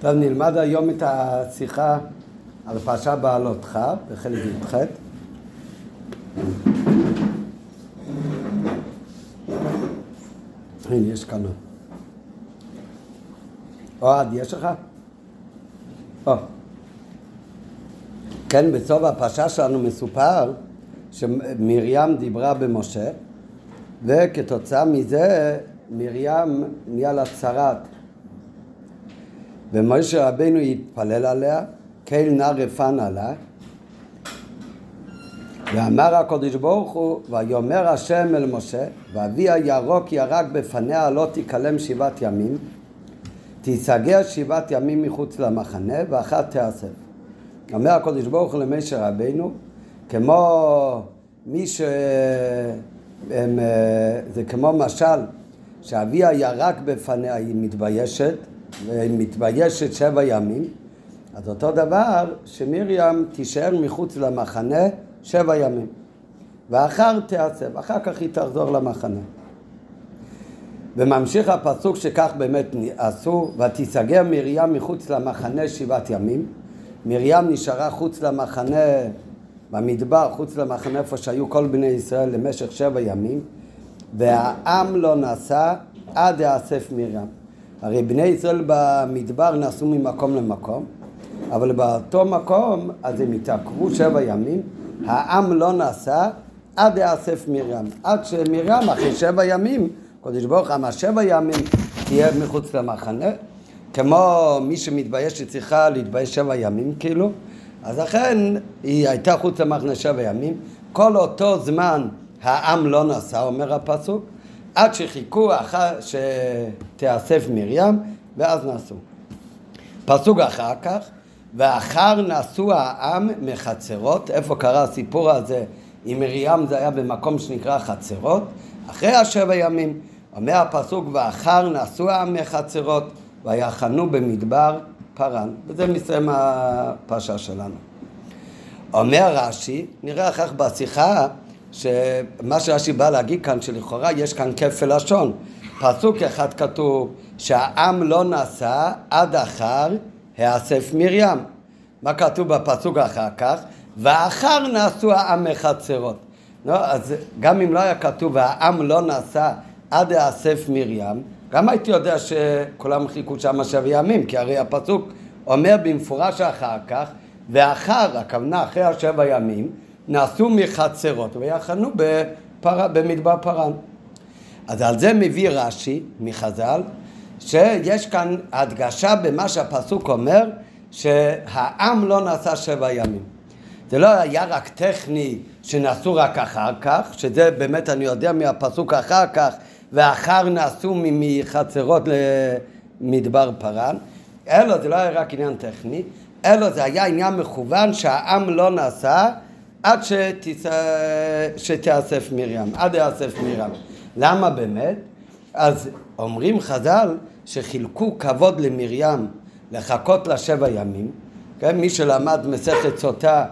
טוב, נלמד היום את השיחה על פרשה בעלותך בחלק י"ח. הנה, יש כאן. אוהד, יש לך? או. כן, בסוף הפרשה שלנו מסופר שמרים דיברה במשה וכתוצאה מזה מרים נהיה לה צרת ומשה רבינו התפלל עליה, קהל נא רפן עלה ואמר הקדוש ברוך הוא, ויאמר השם אל משה, ואבי הירוק ירק בפניה לא תיכלם שבעת ימים, תיסגר שבעת ימים מחוץ למחנה, ואחת תיאסף. אומר הקדוש ברוך הוא למשה רבינו, כמו מי ש... הם, זה כמו משל שאביה ירק בפניה, היא מתביישת, והיא מתביישת שבע ימים, אז אותו דבר שמרים תישאר מחוץ למחנה שבע ימים. ואחר תעצב, אחר כך היא תחזור למחנה. וממשיך הפסוק שכך באמת עשו, ותיסגר מרים מחוץ למחנה שבעת ימים. מרים נשארה חוץ למחנה במדבר, חוץ למחנה איפה שהיו כל בני ישראל למשך שבע ימים, והעם לא נסע עד יאסף מרים. הרי בני ישראל במדבר נסעו ממקום למקום, אבל באותו מקום אז הם התעכבו שבע ימים, העם לא נסע עד יאסף מרים. עד שמרים אחרי שבע ימים, קודש ברוך אמר שבע ימים תהיה מחוץ למחנה, כמו מי שמתבייש שצריכה להתבייש שבע ימים כאילו, אז לכן היא הייתה חוץ למחנה שבע ימים, כל אותו זמן העם לא נסע, אומר הפסוק, עד שחיכו אחר שתיאסף מרים, ואז נסעו. פסוק אחר כך, ואחר נסעו העם מחצרות, איפה קרה הסיפור הזה עם מרים זה היה במקום שנקרא חצרות, אחרי השבע ימים, אומר הפסוק, ואחר נסעו העם מחצרות, ויחנו במדבר פרן, וזה מסיים הפרשה שלנו. אומר רש"י, נראה אחר כך בשיחה, שמה שרש"י בא להגיד כאן, שלכאורה יש כאן כפל לשון. פסוק אחד כתוב שהעם לא נסע עד אחר האסף מרים. מה כתוב בפסוק אחר כך? ואחר נסעו העם מחצרות. לא, אז גם אם לא היה כתוב והעם לא נסע עד האסף מרים, גם הייתי יודע שכולם חיכו שם שבע ימים, כי הרי הפסוק אומר במפורש אחר כך, ואחר, הכוונה אחרי השבע ימים, נסעו מחצרות ויחנו בפר... במדבר פרן. אז על זה מביא רש"י מחז"ל, שיש כאן הדגשה במה שהפסוק אומר, שהעם לא נסע שבע ימים. זה לא היה רק טכני שנסעו רק אחר כך, שזה באמת אני יודע מהפסוק אחר כך, ואחר נסעו מחצרות למדבר פרן, אלא זה לא היה רק עניין טכני, אלא זה היה עניין מכוון שהעם לא נסע עד. שתיאסף מרים, עד יאסף מרים. למה באמת? אז אומרים חז"ל שחילקו כבוד למרים לחכות לה שבע ימים, כן? מי שלמד מסכת סוטה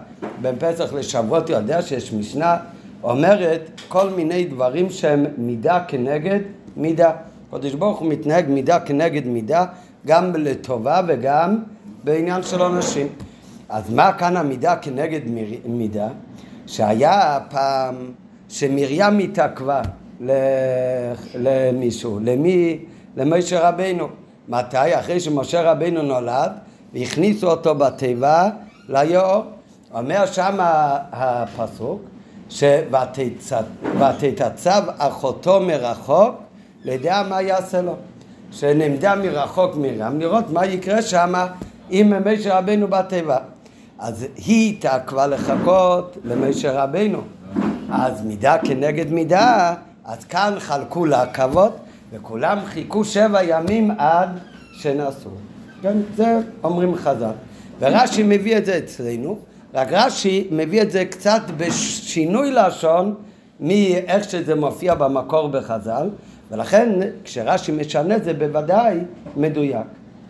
בין פסח לשבועות יודע שיש משנה אומרת כל מיני דברים שהם מידה כנגד מידה. קדוש ברוך הוא מתנהג מידה כנגד מידה גם לטובה וגם בעניין של אנשים. אז מה כאן המידה כנגד מידה? שהיה פעם שמרים התעכבה למישהו, למי? למשה רבינו. מתי? אחרי שמשה רבינו נולד והכניסו אותו בתיבה ליאור. אומר שם הפסוק ותתעצב אחותו מרחוק לידע מה יעשה לו. שנעמדה מרחוק מרים לראות מה יקרה שם עם משה רבינו בתיבה. אז היא התעכבה לחכות למשה רבינו. אז מידה כנגד מידה, אז כאן חלקו לה כבוד, וכולם חיכו שבע ימים עד שנסעו. כן, זה אומרים חז"ל. ורש"י מביא את זה אצלנו, רק רש"י מביא את זה קצת בשינוי לשון מאיך שזה מופיע במקור בחז"ל, ולכן כשרש"י משנה זה בוודאי מדויק.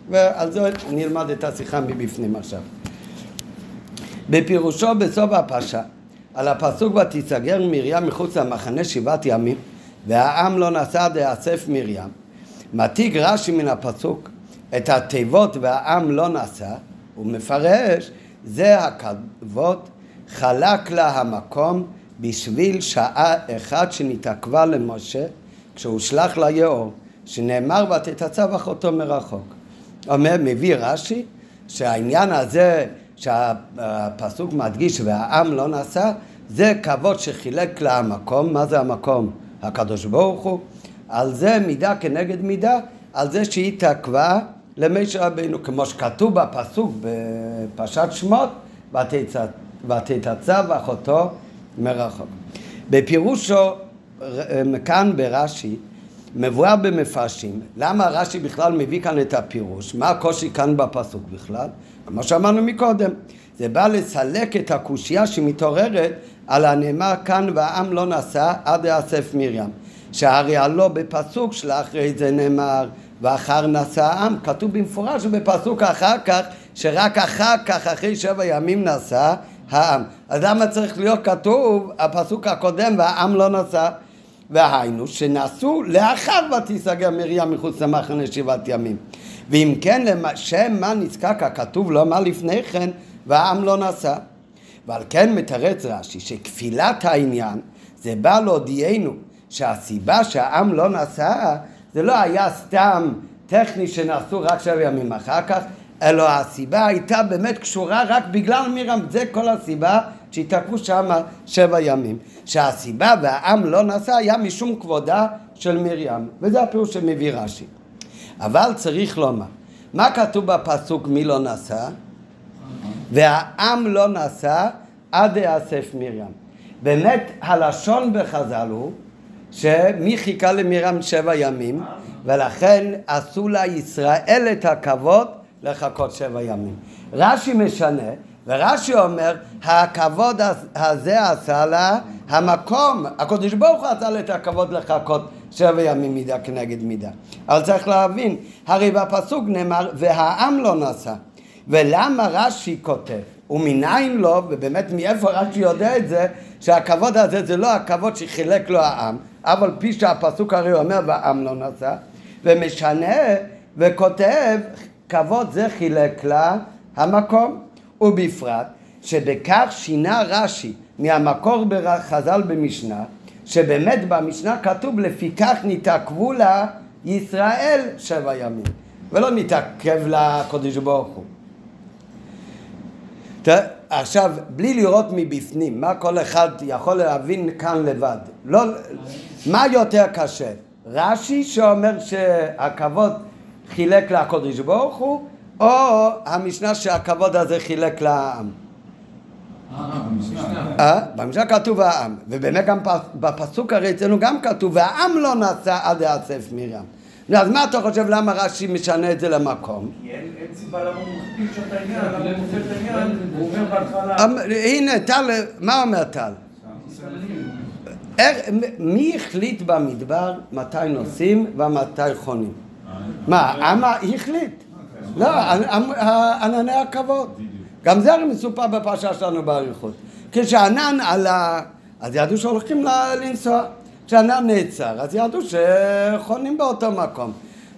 ועל זה נלמד את השיחה מבפנים עכשיו. בפירושו בסוף הפרשה, על הפסוק ותיסגר מרים מחוץ למחנה שבעת ימים והעם לא נסע דאסף מרים. מתיק רש"י מן הפסוק את התיבות והעם לא נשא, הוא מפרש, זה הכבוד חלק לה המקום בשביל שעה אחת שנתעכבה למשה כשהוא שלח ליאור, שנאמר ותתצב אחותו מרחוק. אומר, מביא רש"י, שהעניין הזה שהפסוק מדגיש והעם לא נשא, זה כבוד שחילק לה המקום, מה זה המקום? הקדוש ברוך הוא, על זה מידה כנגד מידה, על זה שהיא תקווה למשה רבינו, כמו שכתוב בפסוק בפרשת שמות, ותתצב אחותו מרחוק. בפירושו כאן ברש"י מבואר במפרשים, למה רש"י בכלל מביא כאן את הפירוש, מה הקושי כאן בפסוק בכלל, כמו שאמרנו מקודם, זה בא לסלק את הקושייה שמתעוררת על הנאמר כאן והעם לא נשא עד יאסף מרים, שהרי הלא בפסוק שלאחרי זה נאמר ואחר נשא העם, כתוב במפורש בפסוק אחר כך, שרק אחר כך, אחרי שבע ימים נשא העם. אז למה צריך להיות כתוב הפסוק הקודם והעם לא נשא? והיינו שנעשו לאחר ותיסגר מרים מחוץ למחנה שבעת ימים. ואם כן, לשם מה נזקק הכתוב לא מה לפני כן והעם לא נשא. ועל כן מתרץ רש"י שכפילת העניין זה בא להודיענו שהסיבה שהעם לא נשא זה לא היה סתם טכני שנעשו רק שבע ימים אחר כך, אלא הסיבה הייתה באמת קשורה רק בגלל מרים, זה כל הסיבה שהתעכבו שם שבע ימים. שהסיבה והעם לא נשא היה משום כבודה של מרים, וזה הפירוש שמביא רש"י. אבל צריך לומר, מה כתוב בפסוק מי לא נשא? והעם לא נשא עד יאסף מרים. באמת הלשון בחז"ל הוא שמי חיכה למרים שבע ימים ולכן עשו לה ישראל את הכבוד לחכות שבע ימים. רש"י משנה ורש"י אומר הכבוד הזה עשה לה המקום, הקדוש ברוך הוא עשה לה את הכבוד לחכות שבע ימים מידה כנגד מידה. אבל צריך להבין, הרי בפסוק נאמר והעם לא נשא. ולמה רש"י כותב? ומניין לו, ובאמת מאיפה רש"י יודע את זה, שהכבוד הזה זה לא הכבוד שחילק לו העם, אף על פי שהפסוק הרי אומר והעם לא נשא, ומשנה וכותב כבוד זה חילק לה המקום, ובפרט שבכך שינה רש"י מהמקור בחז"ל במשנה, שבאמת במשנה כתוב לפיכך נתעכבו לה ישראל שבע ימים, ולא נתעכב לה קודש ברוך הוא. עכשיו, בלי לראות מבפנים, מה כל אחד יכול להבין כאן לבד. לא, מה יותר קשה? רש"י שאומר שהכבוד חילק לקודש ברוך הוא, או המשנה שהכבוד הזה חילק לעם? אה? במשנה כתוב העם, ובאמת גם בפסוק הרי אצלנו גם כתוב והעם לא נשא עד יאסף מרים. אז מה אתה חושב למה רש"י משנה את זה למקום? כי אין סיבה למה הוא מכפיש את העניין, למה הוא מוצא את העניין, הוא אומר בהתחלה... אמ, הנה, טל, מה אומר טל? מי החליט במדבר מתי נוסעים ומתי חונים? מה, אמה החליט? לא, ענני הכבוד. גם זה הרי מסופר בפרשה שלנו באריכות. כשענן עלה, אז ידעו שהולכים לנסוע. כשענן נעצר, אז ידעו שחונים באותו מקום.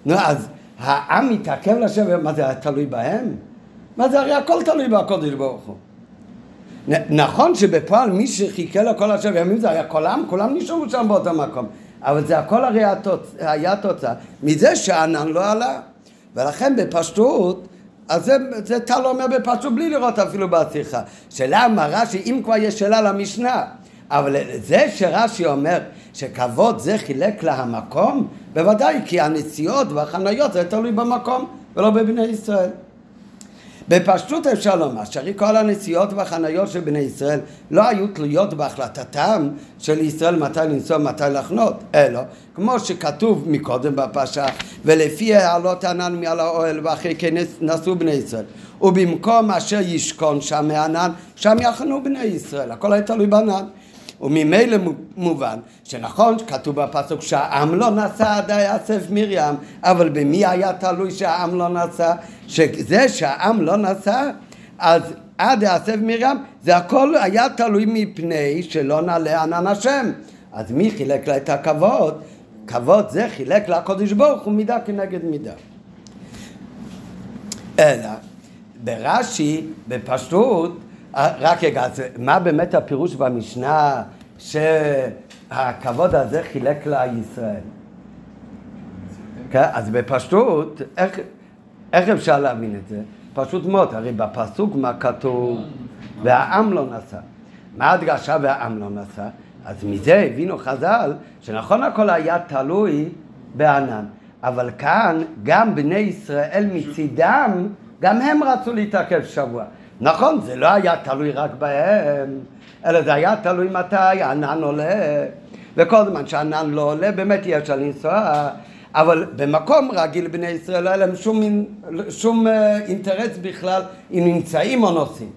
נו, אז העם מתעכב לשבת, מה זה היה תלוי בהם? מה זה הרי הכל תלוי בקודש ברוך הוא. נכון שבפועל מי שחיכה לו כל השבע ימים זה היה כל העם, כולם נשארו שם באותו מקום. אבל זה הכל הרי. היה תוצאה מזה שענן לא עלה. ולכן בפשטות, אז זה, זה טל אומר בפשטות בלי לראות אפילו בשיחה. שלמה רש"י, אם כבר יש שאלה למשנה, אבל זה שרש"י אומר שכבוד זה חילק לה המקום, בוודאי כי הנסיעות והחניות זה תלוי במקום ולא בבני ישראל. בפשטות אפשר לומר שהרי כל הנסיעות והחניות של בני ישראל לא היו תלויות בהחלטתם של ישראל מתי לנסוע ומתי לחנות, אלא כמו שכתוב מקודם בפרשה ולפי העלות ענן מעל האוהל ואחרי כן נסעו בני ישראל ובמקום אשר ישכון שם הענן שם יחנו בני ישראל. הכל היה תלוי בענן וממילא מובן שנכון כתוב בפסוק שהעם לא נסע עד יאסף מרים אבל במי היה תלוי שהעם לא נסע? שזה שהעם לא נסע אז עד יאסף מרים זה הכל היה תלוי מפני שלא נעלה ענן השם אז מי חילק לה את הכבוד? כבוד זה חילק לקודש ברוך הוא מידה כנגד מידה אלא ברש"י, בפשטות, רק רגע, אז מה באמת הפירוש במשנה שהכבוד הזה חילק לישראל? כן, אז בפשטות, איך, איך אפשר להבין את זה? פשוט מאוד, הרי בפסוק מה כתוב? והעם לא נסע. מה ההדגשה והעם לא נסע? אז מזה הבינו חז"ל שנכון הכל היה תלוי בענן, אבל כאן גם בני ישראל מצידם, גם הם רצו להתעכב שבוע. נכון, זה לא היה תלוי רק בהם, אלא זה היה תלוי מתי הענן עולה, וכל זמן שהענן לא עולה באמת יש אפשר לנסוע, אבל במקום רגיל בני ישראל לא היה להם שום, שום אה, אינטרס בכלל אם נמצאים או נוסעים.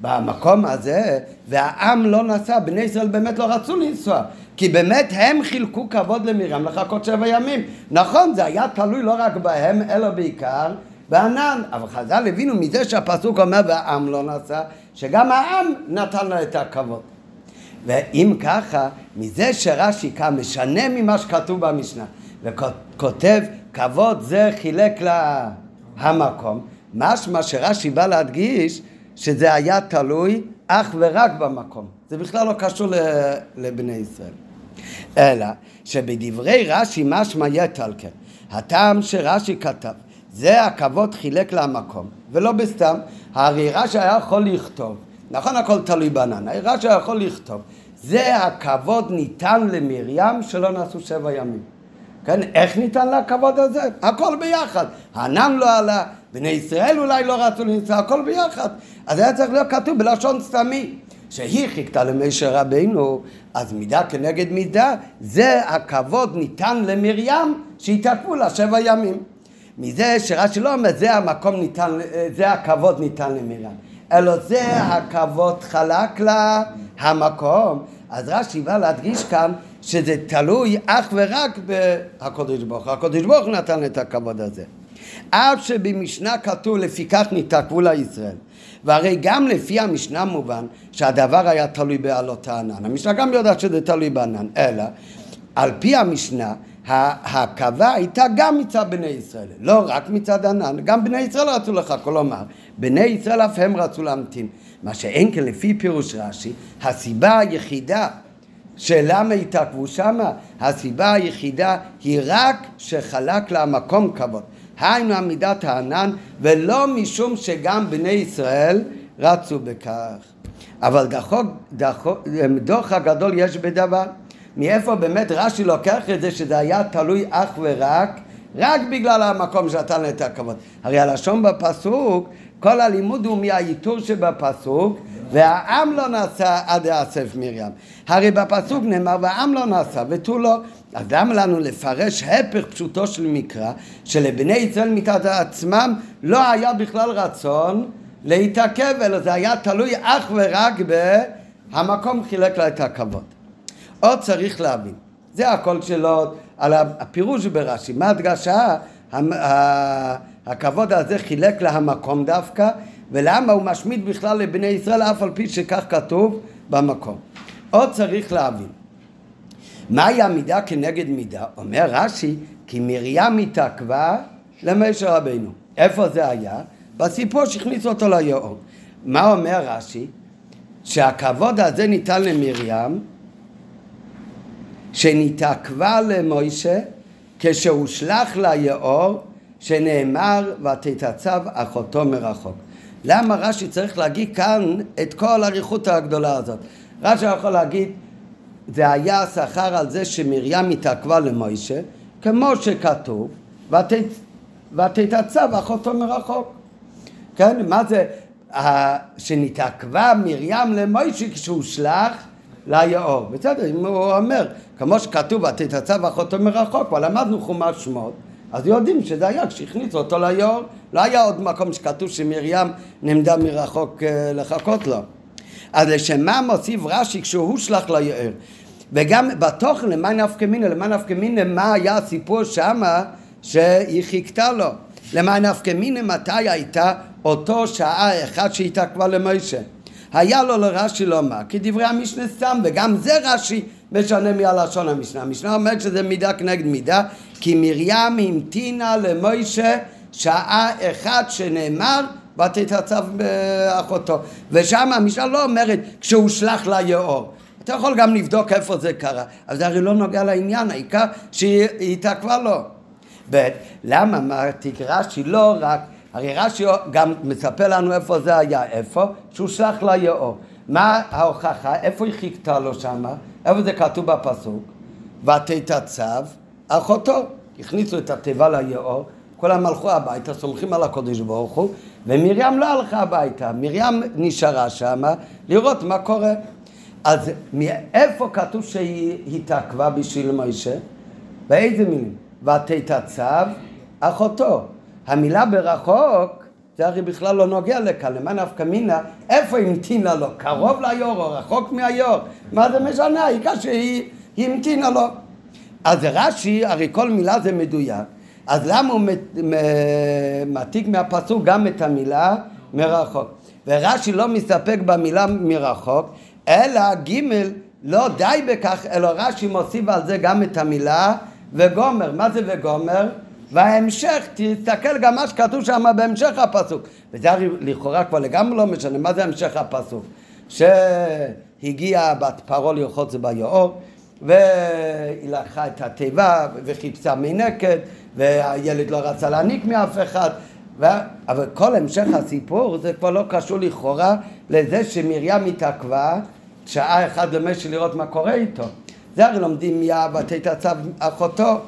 במקום הזה, והעם לא נסע, בני ישראל באמת לא רצו לנסוע, כי באמת הם חילקו כבוד למרים לחכות שבע ימים. נכון, זה היה תלוי לא רק בהם, אלא בעיקר בענן. אבל חז"ל הבינו מזה שהפסוק אומר והעם לא נסע, שגם העם נתן לו את הכבוד. ואם ככה, מזה שרש"י כאן משנה ממה שכתוב במשנה, וכותב כבוד זה חילק לה המקום, משמע שרש"י בא להדגיש שזה היה תלוי אך ורק במקום. זה בכלל לא קשור לבני ישראל. אלא שבדברי רש"י משמע יתל כן. הטעם שרש"י כתב, זה הכבוד חילק למקום, ולא בסתם, הרי רש"י היה יכול לכתוב, נכון הכל תלוי בענן, הרי רש"י היה יכול לכתוב, זה הכבוד ניתן למרים שלא נעשו שבע ימים. כן, איך ניתן לה הכבוד הזה? הכל ביחד. הענן לא עלה, בני ישראל אולי לא רצו לנסוע, הכל ביחד. אז היה צריך להיות כתוב בלשון סתמי. שהיא חיכתה למשה רבינו, אז מידה כנגד מידה, זה הכבוד ניתן למרים שהתעכבו לה שבע ימים. מזה שרש"י לא אומר, זה המקום ניתן, זה הכבוד ניתן למרים, אלא זה הכבוד חלק לה המקום. אז רש"י בא להדגיש כאן שזה תלוי אך ורק בהקדוש ברוך הוא. הקדוש ברוך הוא נתן את הכבוד הזה. אף שבמשנה כתוב לפיכך נתעכבו לישראל. והרי גם לפי המשנה מובן שהדבר היה תלוי בעלות הענן. המשנה גם יודעת שזה תלוי בענן, אלא על פי המשנה ההקבה הייתה גם מצד בני ישראל, לא רק מצד ענן, גם בני ישראל רצו לך, כלומר, בני ישראל אף הם רצו להמתין. מה שאין כן לפי פירוש רש"י, הסיבה היחידה שלמה התעכבו שמה, הסיבה היחידה היא רק שחלק לה מקום כבוד. היינו עמידת הענן, ולא משום שגם בני ישראל רצו בכך. אבל דחוק, דחוק, דוח הגדול יש בדבר. מאיפה באמת רש"י לוקח את זה שזה היה תלוי אך ורק רק בגלל המקום שנתן את הכבוד. הרי הלשון בפסוק, כל הלימוד הוא מהעיטור שבפסוק, והעם לא נסע עד יאסף מרים. הרי בפסוק נאמר והעם לא נסע ותו לא. אז למה לנו לפרש הפך פשוטו של מקרא, שלבני ישראל מצד עצמם לא היה בכלל רצון להתעכב, אלא זה היה תלוי אך ורק במקום חילק לה את הכבוד. עוד צריך להבין, זה הכל שלו על הפירוש ברש"י, מה הדגשה? הכבוד הזה חילק לה המקום דווקא, ולמה הוא משמיד בכלל לבני ישראל אף על פי שכך כתוב במקום. עוד צריך להבין, מהי המידה כנגד מידה? אומר רש"י, כי מרים התעכבה למשה רבינו. איפה זה היה? בסיפור שהכניסו אותו ליאור. מה אומר רש"י? שהכבוד הזה ניתן למרים שנתעכבה למוישה כשהושלך ליאור שנאמר ותתעצב אחותו מרחוק. למה רש"י צריך להגיד כאן את כל האריכות הגדולה הזאת? רש"י יכול להגיד זה היה שכר על זה שמרים התעכבה למוישה כמו שכתוב ותתעצב אחותו מרחוק. כן, מה זה שנתעכבה מרים למוישה כשהוא שלח ליאור. בסדר, אם הוא אומר, כמו שכתוב, ותתעצב אחותו מרחוק, אבל למדנו חומש שמות, אז יודעים שזה היה כשהכניסו אותו ליאור. לא היה עוד מקום שכתוב שמרים נמדה מרחוק אה, לחכות לו. אז לשם מה מוסיף רש"י כשהוא הושלך ליאור? וגם בתוכן, למה נפקא מינא, למה נפקא מינא, מה היה הסיפור שמה שהיא חיכתה לו? למה נפקא מינא, מתי הייתה אותו שעה אחת שהתעכבה למוישה? היה לו לרש"י לומר, כדברי המשנה סתם, וגם זה רש"י משנה מהלשון המשנה. המשנה אומרת שזה מידה כנגד מידה, כי מרים המתינה למוישה שעה אחת שנאמר ותתעצב באחותו. ושם המשנה לא אומרת כשהושלך ליאור. אתה יכול גם לבדוק איפה זה קרה, אבל זה הרי לא נוגע לעניין, העיקר שהיא התעכבה לו. ב', למה אמרתי רש"י לא רק, הרי רש"י גם מספר לנו איפה זה היה, איפה? שהוא שלח ליאור. מה ההוכחה? איפה היא חיכתה לו שמה? איפה זה כתוב בפסוק? ותתעצב אחותו. הכניסו את התיבה ליאור, כולם הלכו הביתה, סומכים על הקודש ברוך הוא, ומרים לא הלכה הביתה, מרים נשארה שמה לראות מה קורה. אז מאיפה כתוב שהיא התעכבה בשביל מוישה? באיזה מילים? ותתעצב אחותו. המילה ברחוק זה הרי בכלל לא נוגע לכאן, למה נפקא מינה, איפה המתינה לו? קרוב ליור או רחוק מהיור? מה זה משנה? העיקר שהיא המתינה לו. אז רש"י, הרי כל מילה זה מדויק, אז למה הוא מעתיק מהפסוק גם את המילה מרחוק? ורש"י לא מסתפק במילה מרחוק, אלא ג' לא די בכך, אלא רש"י מוסיף על זה גם את המילה וגומר. מה זה וגומר? וההמשך, תסתכל גם מה שכתוב שם בהמשך הפסוק. וזה הרי לכאורה כבר לגמרי לא משנה, מה זה המשך הפסוק? שהגיעה בת פרעה לרחוץ ביאור, והיא לקחה את התיבה וחיפשה מנקד, והילד לא רצה להעניק מאף אחד. ו... אבל כל המשך הסיפור זה כבר לא קשור לכאורה לזה שמרים התעכבה שעה אחת למשל לראות מה קורה איתו. זה הרי לומדים מהבתי תצב אחותו.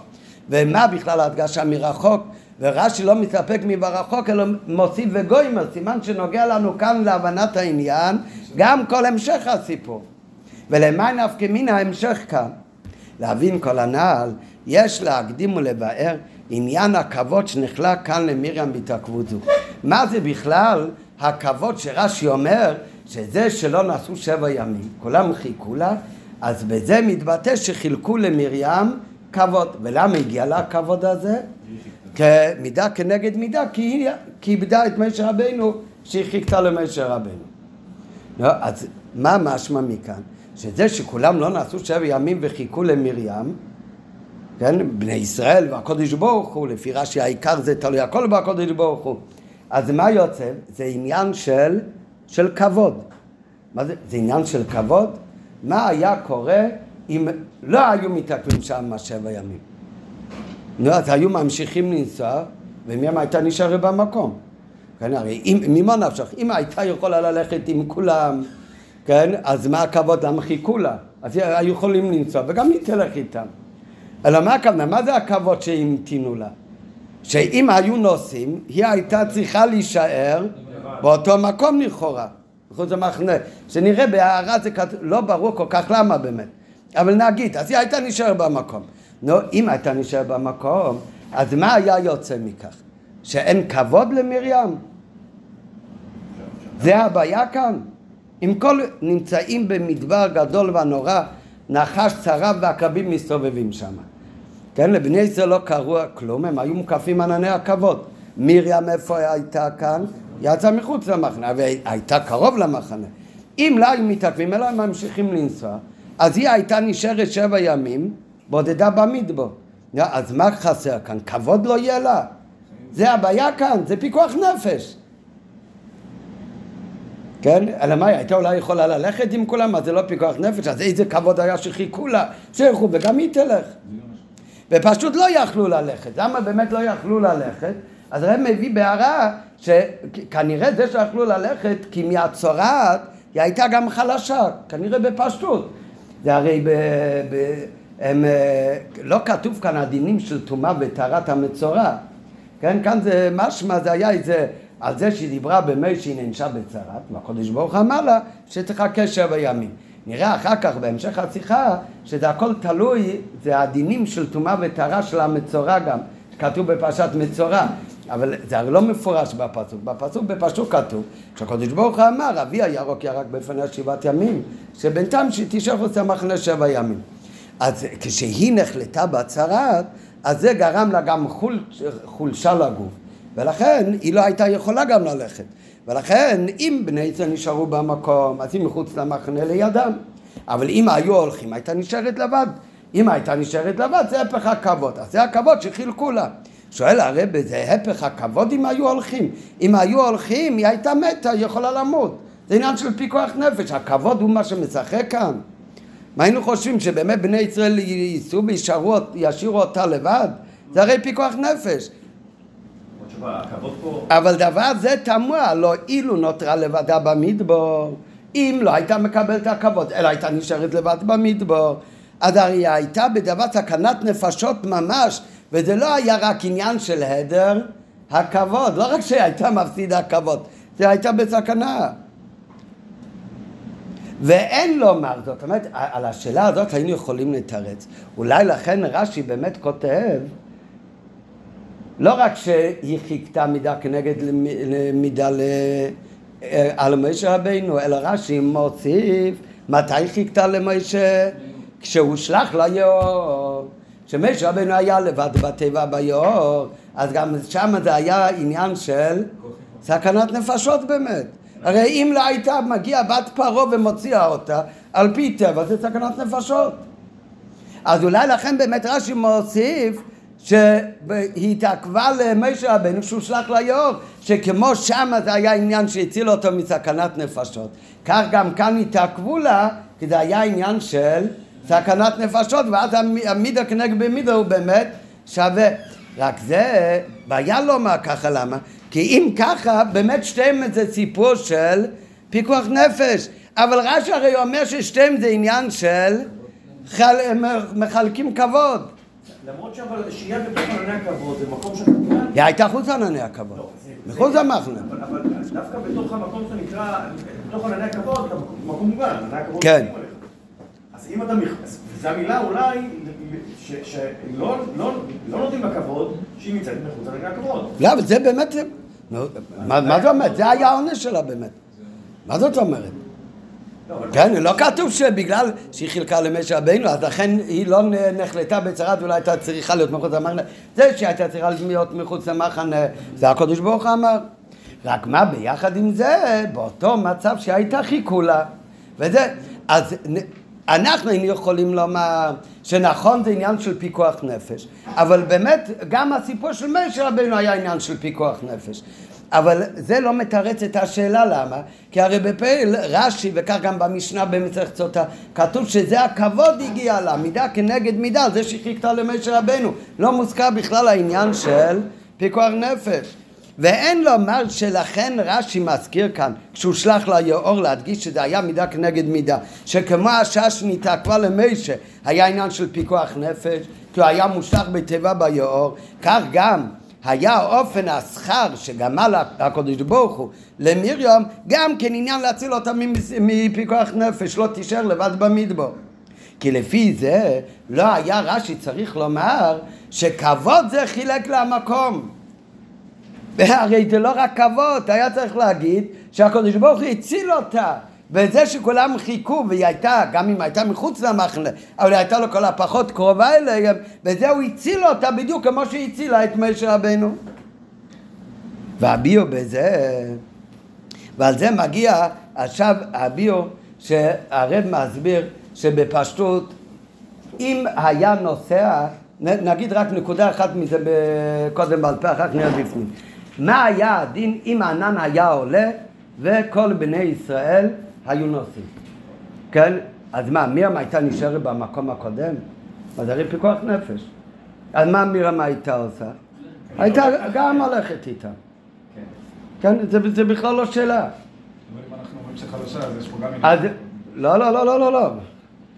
ומה בכלל ההדגשה מרחוק? ורש"י לא מסתפק מברחוק אלא מוסיף וגוימר, סימן שנוגע לנו כאן להבנת העניין, גם כל המשך הסיפור. ולמה נפקא מן ההמשך כאן? להבין כל הנעל, יש להקדים ולבאר עניין הכבוד שנחלק כאן למרים בהתעכבות זו. מה זה בכלל הכבוד שרש"י אומר שזה שלא נעשו שבע ימים, כולם חיכו לה, אז בזה מתבטא שחילקו למרים כבוד. ולמה הגיע לה הכבוד הזה? כמידה כנגד מידה, כי היא כיבדה את משה רבנו שהיא חיכתה למשה רבנו. לא, אז מה משמע מכאן? שזה שכולם לא נעשו שבע ימים וחיכו למרים, כן, בני ישראל והקודש ברוך הוא, לפי רש"י העיקר זה תלוי הכל בקודש ברוך הוא. אז מה יוצא? זה עניין של, של כבוד. מה זה? זה עניין של כבוד? מה היה קורה אם לא היו מתעכבים שם שבע ימים? נו, אז היו ממשיכים לנסוע, ומי הייתה נשארת במקום. כן, הרי אם, ממה נפשך? אם הייתה יכולה ללכת עם כולם, כן, אז מה הכבוד? למה חיכו לה? אז היו יכולים לנסוע, וגם היא תלך איתם. אלא מה הכוונה? מה זה הכבוד שהמתינו לה? שאם היו נוסעים, היא הייתה צריכה להישאר באותו מקום לכאורה, מחוץ למחנה. שנראה בהערה זה כתוב, לא ברור כל כך למה באמת. אבל נגיד, אז היא הייתה נשארת במקום. נו, אם הייתה נשארת במקום, אז מה היה יוצא מכך? שאין כבוד למרים? זה הבעיה כאן. אם כל נמצאים במדבר גדול ונורא, נחש צרב ועקבים מסתובבים שם. כן, לבני ישראל לא קראו כלום, הם היו מוקפים ענני הכבוד. מרים איפה הייתה כאן? יצאה מחוץ למחנה, והייתה קרוב למחנה. אם לא היו מתעכבים, אלא הם ממשיכים לנסוע, אז היא הייתה נשארת שבע ימים, בודדה במדבור. אז מה חסר כאן? כבוד לא יהיה לה. זה הבעיה כאן, זה פיקוח נפש. כן? אלא מה, היא הייתה אולי יכולה ללכת עם כולם, אז זה לא פיקוח נפש, אז איזה כבוד היה שחיכו לה, שילכו וגם היא תלך. ופשוט לא יכלו ללכת. למה באמת לא יכלו ללכת? אז הרב מביא בהערה שכנראה זה שיכלו ללכת כי מהצורעת היא הייתה גם חלשה, כנראה בפשטות. זה הרי ב... ב הם, אה, לא כתוב כאן הדינים של טומאה וטהרת המצורע. כן, כאן זה משמע, זה היה איזה, על זה שהיא דיברה במי שהיא נענשה בצרת, והקדוש ברוך אמר לה שתחכה שבע ימים. נראה אחר כך בהמשך השיחה שזה הכל תלוי, זה הדינים של טומאה וטהרה של המצורע גם, כתוב בפרשת מצורע, אבל זה הרי לא מפורש בפסוק, בפסוק בפסוק כתוב שהקדוש ברוך הוא אמר אבי הירוק ירק בפניה שבעת ימים, שבינתיים שתשאר עושה מחנה שבע ימים. אז כשהיא נחלטה בצרת, אז זה גרם לה גם חול, חולשה לגוף, ולכן היא לא הייתה יכולה גם ללכת. ולכן אם בני ישראל נשארו במקום, אז היא מחוץ למחנה לידם. אבל אם היו הולכים, הייתה נשארת לבד. אם הייתה נשארת לבד, זה הפך הכבוד. אז זה הכבוד שחילקו לה. שואל הרב, זה הפך הכבוד אם היו הולכים. אם היו הולכים, היא הייתה מתה, היא יכולה למות. זה עניין של פיקוח נפש, הכבוד הוא מה שמשחק כאן. מה היינו חושבים, שבאמת בני ישראל ייסעו וישאירו אותה לבד? זה הרי פיקוח נפש. אבל דבר זה תמוה, לא אילו נותרה לבדה במדבור, אם לא הייתה מקבלת הכבוד, אלא הייתה נשארת לבד במדבור, אז הרי הייתה בדבר סכנת נפשות ממש, וזה לא היה רק עניין של הדר הכבוד, לא רק שהייתה מפסידה כבוד, זה הייתה בסכנה. ואין לומר זאת, אומרת, על השאלה הזאת היינו יכולים לתרץ. אולי לכן רש"י באמת כותב לא רק שהיא חיכתה מידה כנגד מידה על משה רבינו, אלא רש"י מוסיף מתי חיכתה למשה? כשהוא שלח ליאור. כשמשה רבינו היה לבד בטבע ביאור, אז גם שם זה היה עניין של סכנת נפשות באמת. הרי אם לא הייתה מגיעה בת פרעה ומוציאה אותה, על פי טבע זה סכנת נפשות. אז אולי לכן באמת רש"י מוסיף שהיא התעכבה למשה רבנו שהוא שלח ליאור, שכמו שמה זה היה עניין שהציל אותו מסכנת נפשות, כך גם כאן התעכבו לה, כי זה היה עניין של סכנת נפשות, ואז המידה כנגד במידה הוא באמת שווה. רק זה, בעיה לומר ככה, למה? כי אם ככה, באמת שתיהם זה סיפור של פיקוח נפש. אבל רש"י הרי אומר ששתיהם זה עניין של חל... מחלקים כבוד. למרות שאבל שהייה בתוך ענני הכבוד זה מקום שאתה כאן... היא הייתה חוץ ענני הכבוד. לא, מחוץ למחנה. אבל דווקא בתוך המקום שאתה נקרא, בתוך ענני הכבוד, אתה מקום מוגן, ענני הכבוד כן. אם אתה... זו המילה אולי שלא לא- לא נותנים לה כבוד, שהיא נמצאת מחוץ לענני הכבוד. לא, אבל זה באמת... מה זה אומר? זה היה העונש שלה באמת. מה זאת אומרת? כן, לא כתוב שבגלל שהיא חילקה למשה רבינו, אז לכן היא לא נחלטה בצרת ואולי הייתה צריכה להיות מחוץ למחנה. זה שהייתה צריכה להיות מחוץ למחנה, זה הקדוש ברוך הוא אמר. רק מה, ביחד עם זה, באותו מצב שהייתה חיכו לה. וזה, אז אנחנו היינו יכולים לומר שנכון זה עניין של פיקוח נפש, אבל באמת גם הסיפור של משה רבינו היה עניין של פיקוח נפש. אבל זה לא מתרץ את השאלה למה? כי הרי בפעיל רש"י וכך גם במשנה במסכת סוטה כתוב שזה הכבוד הגיע לה, מידה כנגד מידה, זה שחיכתה למשה רבנו. לא מוזכר בכלל העניין של פיקוח נפש. ואין לומר שלכן רש"י מזכיר כאן, כשהוא שלח ליאור להדגיש שזה היה מידה כנגד מידה, שכמו השש נתעכבה למשה, היה עניין של פיקוח נפש, כי הוא היה מושלך בתיבה ביאור, כך גם היה אופן השכר שגמל הקדוש ברוך הוא למרים גם כן עניין להציל אותה מפיקוח נפש, לא תישאר לבד במדבור. כי לפי זה לא היה רש"י צריך לומר שכבוד זה חילק לה מקום. הרי זה לא רק כבוד, היה צריך להגיד שהקדוש ברוך הוא הציל אותה וזה שכולם חיכו, והיא הייתה, גם אם הייתה מחוץ למחנה, אבל הייתה לו כל הפחות קרובה אליהם, וזה הוא הציל אותה בדיוק כמו שהיא הצילה את משה רבנו. והביאו בזה, ועל זה מגיע עכשיו הביאו שהרב מסביר שבפשטות אם היה נוסע, נגיד רק נקודה אחת מזה קודם בעל פה, אחר כך נראה בפנים. מה היה הדין אם הענן היה עולה וכל בני ישראל היו נוסעים. כן? אז מה, מירם הייתה נשארת במקום הקודם? אז הרי פיקוח נפש. אז מה מירם הייתה עושה? הייתה גם הולכת איתה. כן, זה, בכלל לא שאלה. אז לא, לא, לא, לא, לא, לא.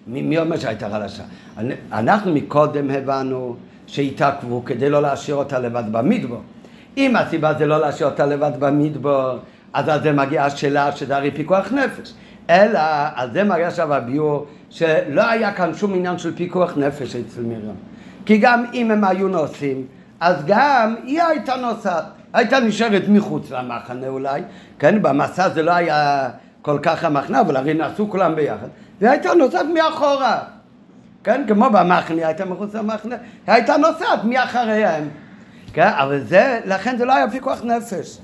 מי, אומר שהייתה חלשה? אנחנו מקודם הבנו שהתעכבו כדי לא להשאיר אותה לבד במדבור. אם הסיבה זה לא להשאיר אותה לבד במדבור, אז על זה מגיעה השאלה שזה הרי פיקוח נפש. אלא על זה מגיע עכשיו הביאור שלא היה כאן שום עניין של פיקוח נפש אצל מרים. כי גם אם הם היו נוסעים, אז גם היא הייתה נוסעת. הייתה נשארת מחוץ למחנה אולי, כן, במסע זה לא היה כל כך המחנה, אבל הרי נסעו כולם ביחד, והיא הייתה נוסעת מאחורה, כן, כמו במחנה, הייתה מחוץ למחנה, הייתה נוסעת מאחריהם, כן, אבל זה, לכן זה לא היה פיקוח נפש.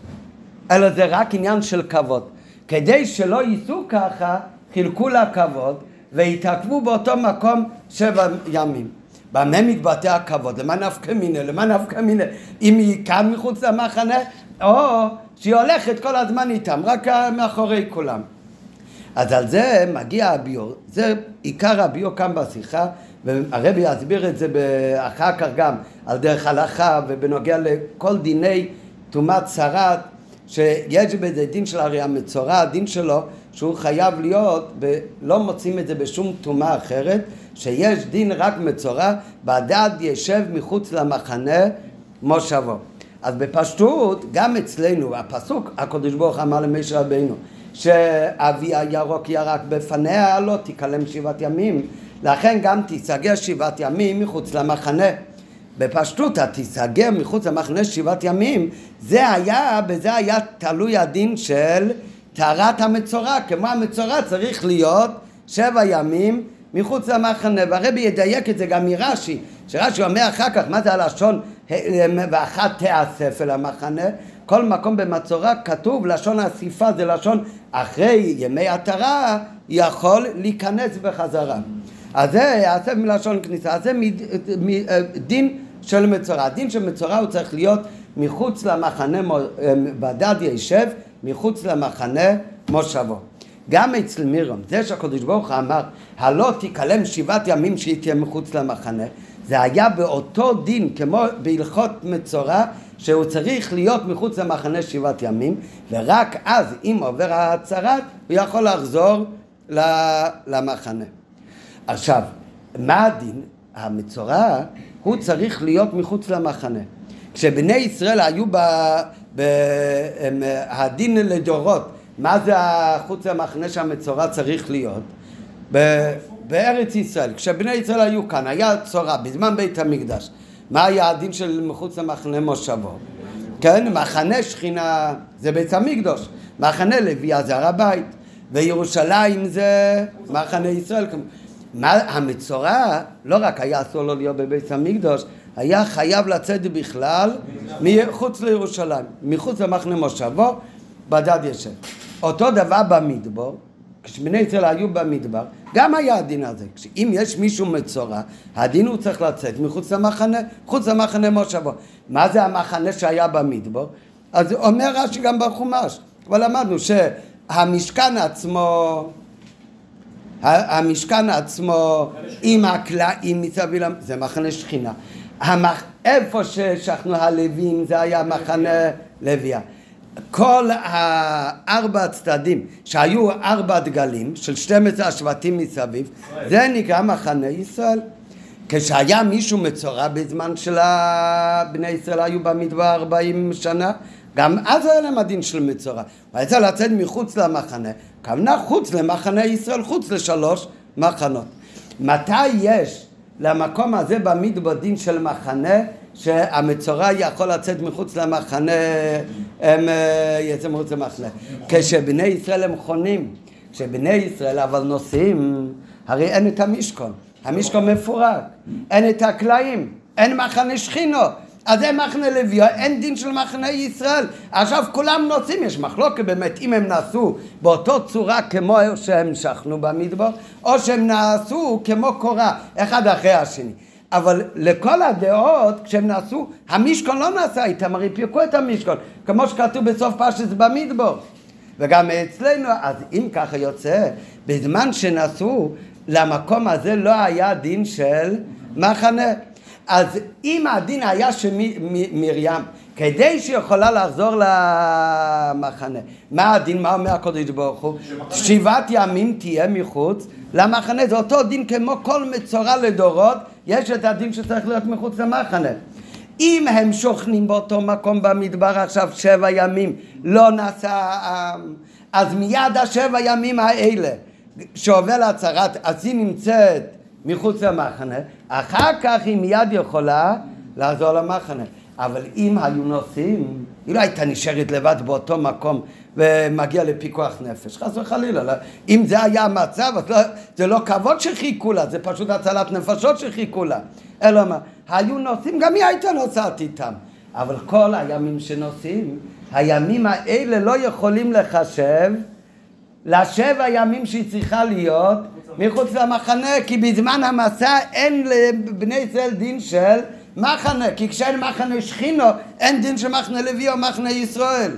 אלא זה רק עניין של כבוד. כדי שלא ייסעו ככה, חילקו לה כבוד והתעכבו באותו מקום שבע ימים. במה מתבטא הכבוד? למה נפקא מיניה? למה נפקא מיניה? אם היא כאן מחוץ למחנה, או שהיא הולכת כל הזמן איתם, רק מאחורי כולם. אז על זה מגיע הביור, זה עיקר הביור כאן בשיחה, והרבי יסביר את זה אחר כך גם על דרך הלכה ובנוגע לכל דיני טומאת צרת, שיש בזה דין של הרי המצורע, הדין שלו שהוא חייב להיות, לא מוצאים את זה בשום טומאה אחרת, שיש דין רק מצורע, בדד ישב מחוץ למחנה מושבו. אז בפשטות, גם אצלנו, הפסוק, הקדוש ברוך אמר למשה רבינו, שאבי הירוק ירק בפניה, לא תיכלם שבעת ימים, לכן גם תיסגר שבעת ימים מחוץ למחנה. בפשטות התיסגר מחוץ למחנה שבעת ימים, זה היה, בזה היה תלוי הדין של טהרת המצורע, כמו המצורע צריך להיות שבע ימים מחוץ למחנה, והרבי ידייק את זה גם מרש"י, שרש"י אומר אחר כך, מה זה הלשון ואחת תיאסף אל המחנה? כל מקום במצורע כתוב לשון אסיפה זה לשון אחרי ימי עטרה יכול להיכנס בחזרה. אז זה יעשה מלשון כניסה, אז זה דין של מצורע. דין של מצורע הוא צריך להיות מחוץ למחנה, בדד יישב מחוץ למחנה מושבו. גם אצל מירום, זה שהקדוש ברוך הוא אמר, הלא תיכלם שבעת ימים שהיא תהיה מחוץ למחנה, זה היה באותו דין כמו בהלכות מצורע, שהוא צריך להיות מחוץ למחנה שבעת ימים, ורק אז, אם עובר ההצהרת, הוא יכול לחזור למחנה. עכשיו, מה הדין? המצורע, הוא צריך להיות מחוץ למחנה. כשבני ישראל היו ב... ב... הדין לדורות, מה זה חוץ למחנה שהמצורע צריך להיות? ב... בארץ ישראל, כשבני ישראל היו כאן, היה צורה בזמן בית המקדש, מה היה הדין של מחוץ למחנה מושבו? כן, מחנה שכינה זה בית המקדוש, מחנה לוויה זה הר הבית, וירושלים זה מחנה ישראל. מה, המצורע לא רק היה אסור לו להיות בבית המקדוש, היה חייב לצאת בכלל מחוץ לירושלים, מחוץ למחנה מושבו, בדד ישב. אותו דבר במדבור, כשבני ישראל היו במדבר, גם היה הדין הזה. אם יש מישהו מצורע, הדין הוא צריך לצאת מחוץ למחנה, חוץ למחנה מושבו. מה זה המחנה שהיה במדבר? אז אומר רש"י גם בחומש, אבל למדנו שהמשכן עצמו המשכן עצמו עם הקלעים מסביב, זה מחנה שכינה. המח... איפה ששכנו הלווים זה היה מחנה לוויה. כל הארבע הצדדים שהיו ארבע דגלים של 12 השבטים מסביב זה נקרא מחנה ישראל כשהיה מישהו מצורע בזמן של בני ישראל היו במדבר 40 שנה גם אז היה להם הדין של מצורע ויצא לצאת מחוץ למחנה כוונה חוץ למחנה ישראל חוץ לשלוש מחנות מתי יש למקום הזה במדבר דין של מחנה שהמצורע יכול לצאת מחוץ למחנה, הם אה, יצא מחוץ למחנה. כשבני ישראל הם חונים, כשבני ישראל אבל נוסעים, הרי אין את המשכון, המשכון מפורק, אין את הקלעים, אין מחנה שכינו. אז זה מחנה לוי, אין דין של מחנה ישראל. עכשיו כולם נוסעים, יש מחלוקת באמת אם הם נעשו באותו צורה כמו שהם שכנו במדבר, או שהם נעשו כמו קורה, אחד אחרי השני. אבל לכל הדעות, כשהם נעשו, המשכון לא נעשה איתם, הרי פירקו את המשכון, כמו שכתוב בסוף פשט במדבור. וגם אצלנו, אז אם ככה יוצא, בזמן שנסעו, למקום הזה לא היה דין של מחנה. אז אם הדין היה של מרים, כדי שיכולה לחזור למחנה, מה הדין, מה אומר הקודש ברוך הוא? שבעת ימים תהיה מחוץ למחנה, זה אותו דין כמו כל מצורע לדורות יש את הדין שצריך להיות מחוץ למחנה. אם הם שוכנים באותו מקום במדבר עכשיו שבע ימים, לא נעשה אז מיד השבע ימים האלה שעובר להצהרת, אז היא נמצאת מחוץ למחנה, אחר כך היא מיד יכולה לעזור למחנה. אבל אם היו נוסעים, היא לא הייתה נשארת לבד באותו מקום ומגיע לפיקוח נפש, חס וחלילה. לא. אם זה היה המצב, לא, זה לא כבוד שחיכו לה, זה פשוט הצלת נפשות שחיכו לה. אלא מה, היו נוסעים, גם היא הייתה נוסעת איתם. אבל כל הימים שנוסעים, הימים האלה לא יכולים לחשב לשבע ימים שהיא צריכה להיות מחוץ למחנה, כי בזמן המסע אין לבני ישראל דין של מחנה, כי כשאין מחנה שכינו, אין דין של מחנה לוי או מחנה ישראל.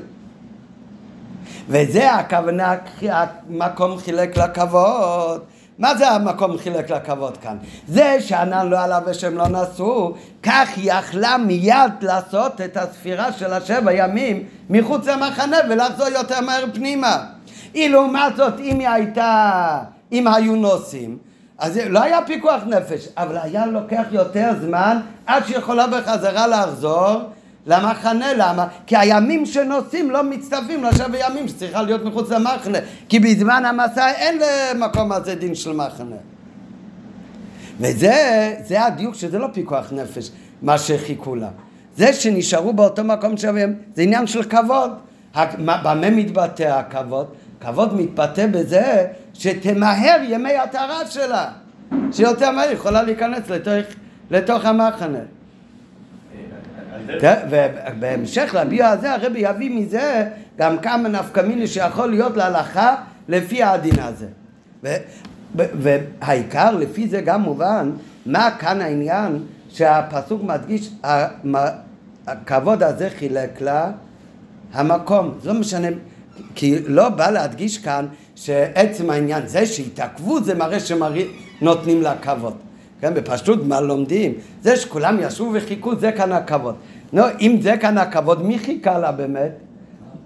וזה הכוונה, המקום חילק לכבוד. מה זה המקום חילק לכבוד כאן? זה שענן לא עלה ושהם לא נסעו, כך יכלה מיד לעשות את הספירה של השבע ימים מחוץ למחנה ולחזור יותר מהר פנימה. אילו מה זאת אם היא הייתה, אם היו נוסעים, אז לא היה פיקוח נפש, אבל היה לוקח יותר זמן עד שיכולה בחזרה לחזור למחנה, למה? כי הימים שנוסעים לא מצטרפים לשבע ימים שצריכה להיות מחוץ למחנה, כי בזמן המסע אין למקום הזה דין של מחנה. וזה זה הדיוק שזה לא פיקוח נפש, מה שחיכו לה. זה שנשארו באותו מקום שווים, זה עניין של כבוד. במה מתבטא הכבוד? כבוד מתבטא בזה שתמהר ימי הטהרה שלה, שיותר מהר יכולה להיכנס לתוך, לתוך המחנה. ובהמשך לביו הזה הרבי יביא מזה גם כמה נפקא מיני שיכול להיות להלכה לפי הדין הזה. והעיקר לפי זה גם מובן מה כאן העניין שהפסוק מדגיש הכבוד הזה חילק לה המקום, זה לא משנה, כי לא בא להדגיש כאן שעצם העניין זה שהתעכבו זה מראה שנותנים לה כבוד. כן, בפשטות מה לומדים? זה שכולם ישבו וחיכו זה כאן הכבוד. נו, אם זה כאן הכבוד, מי חיכה לה באמת?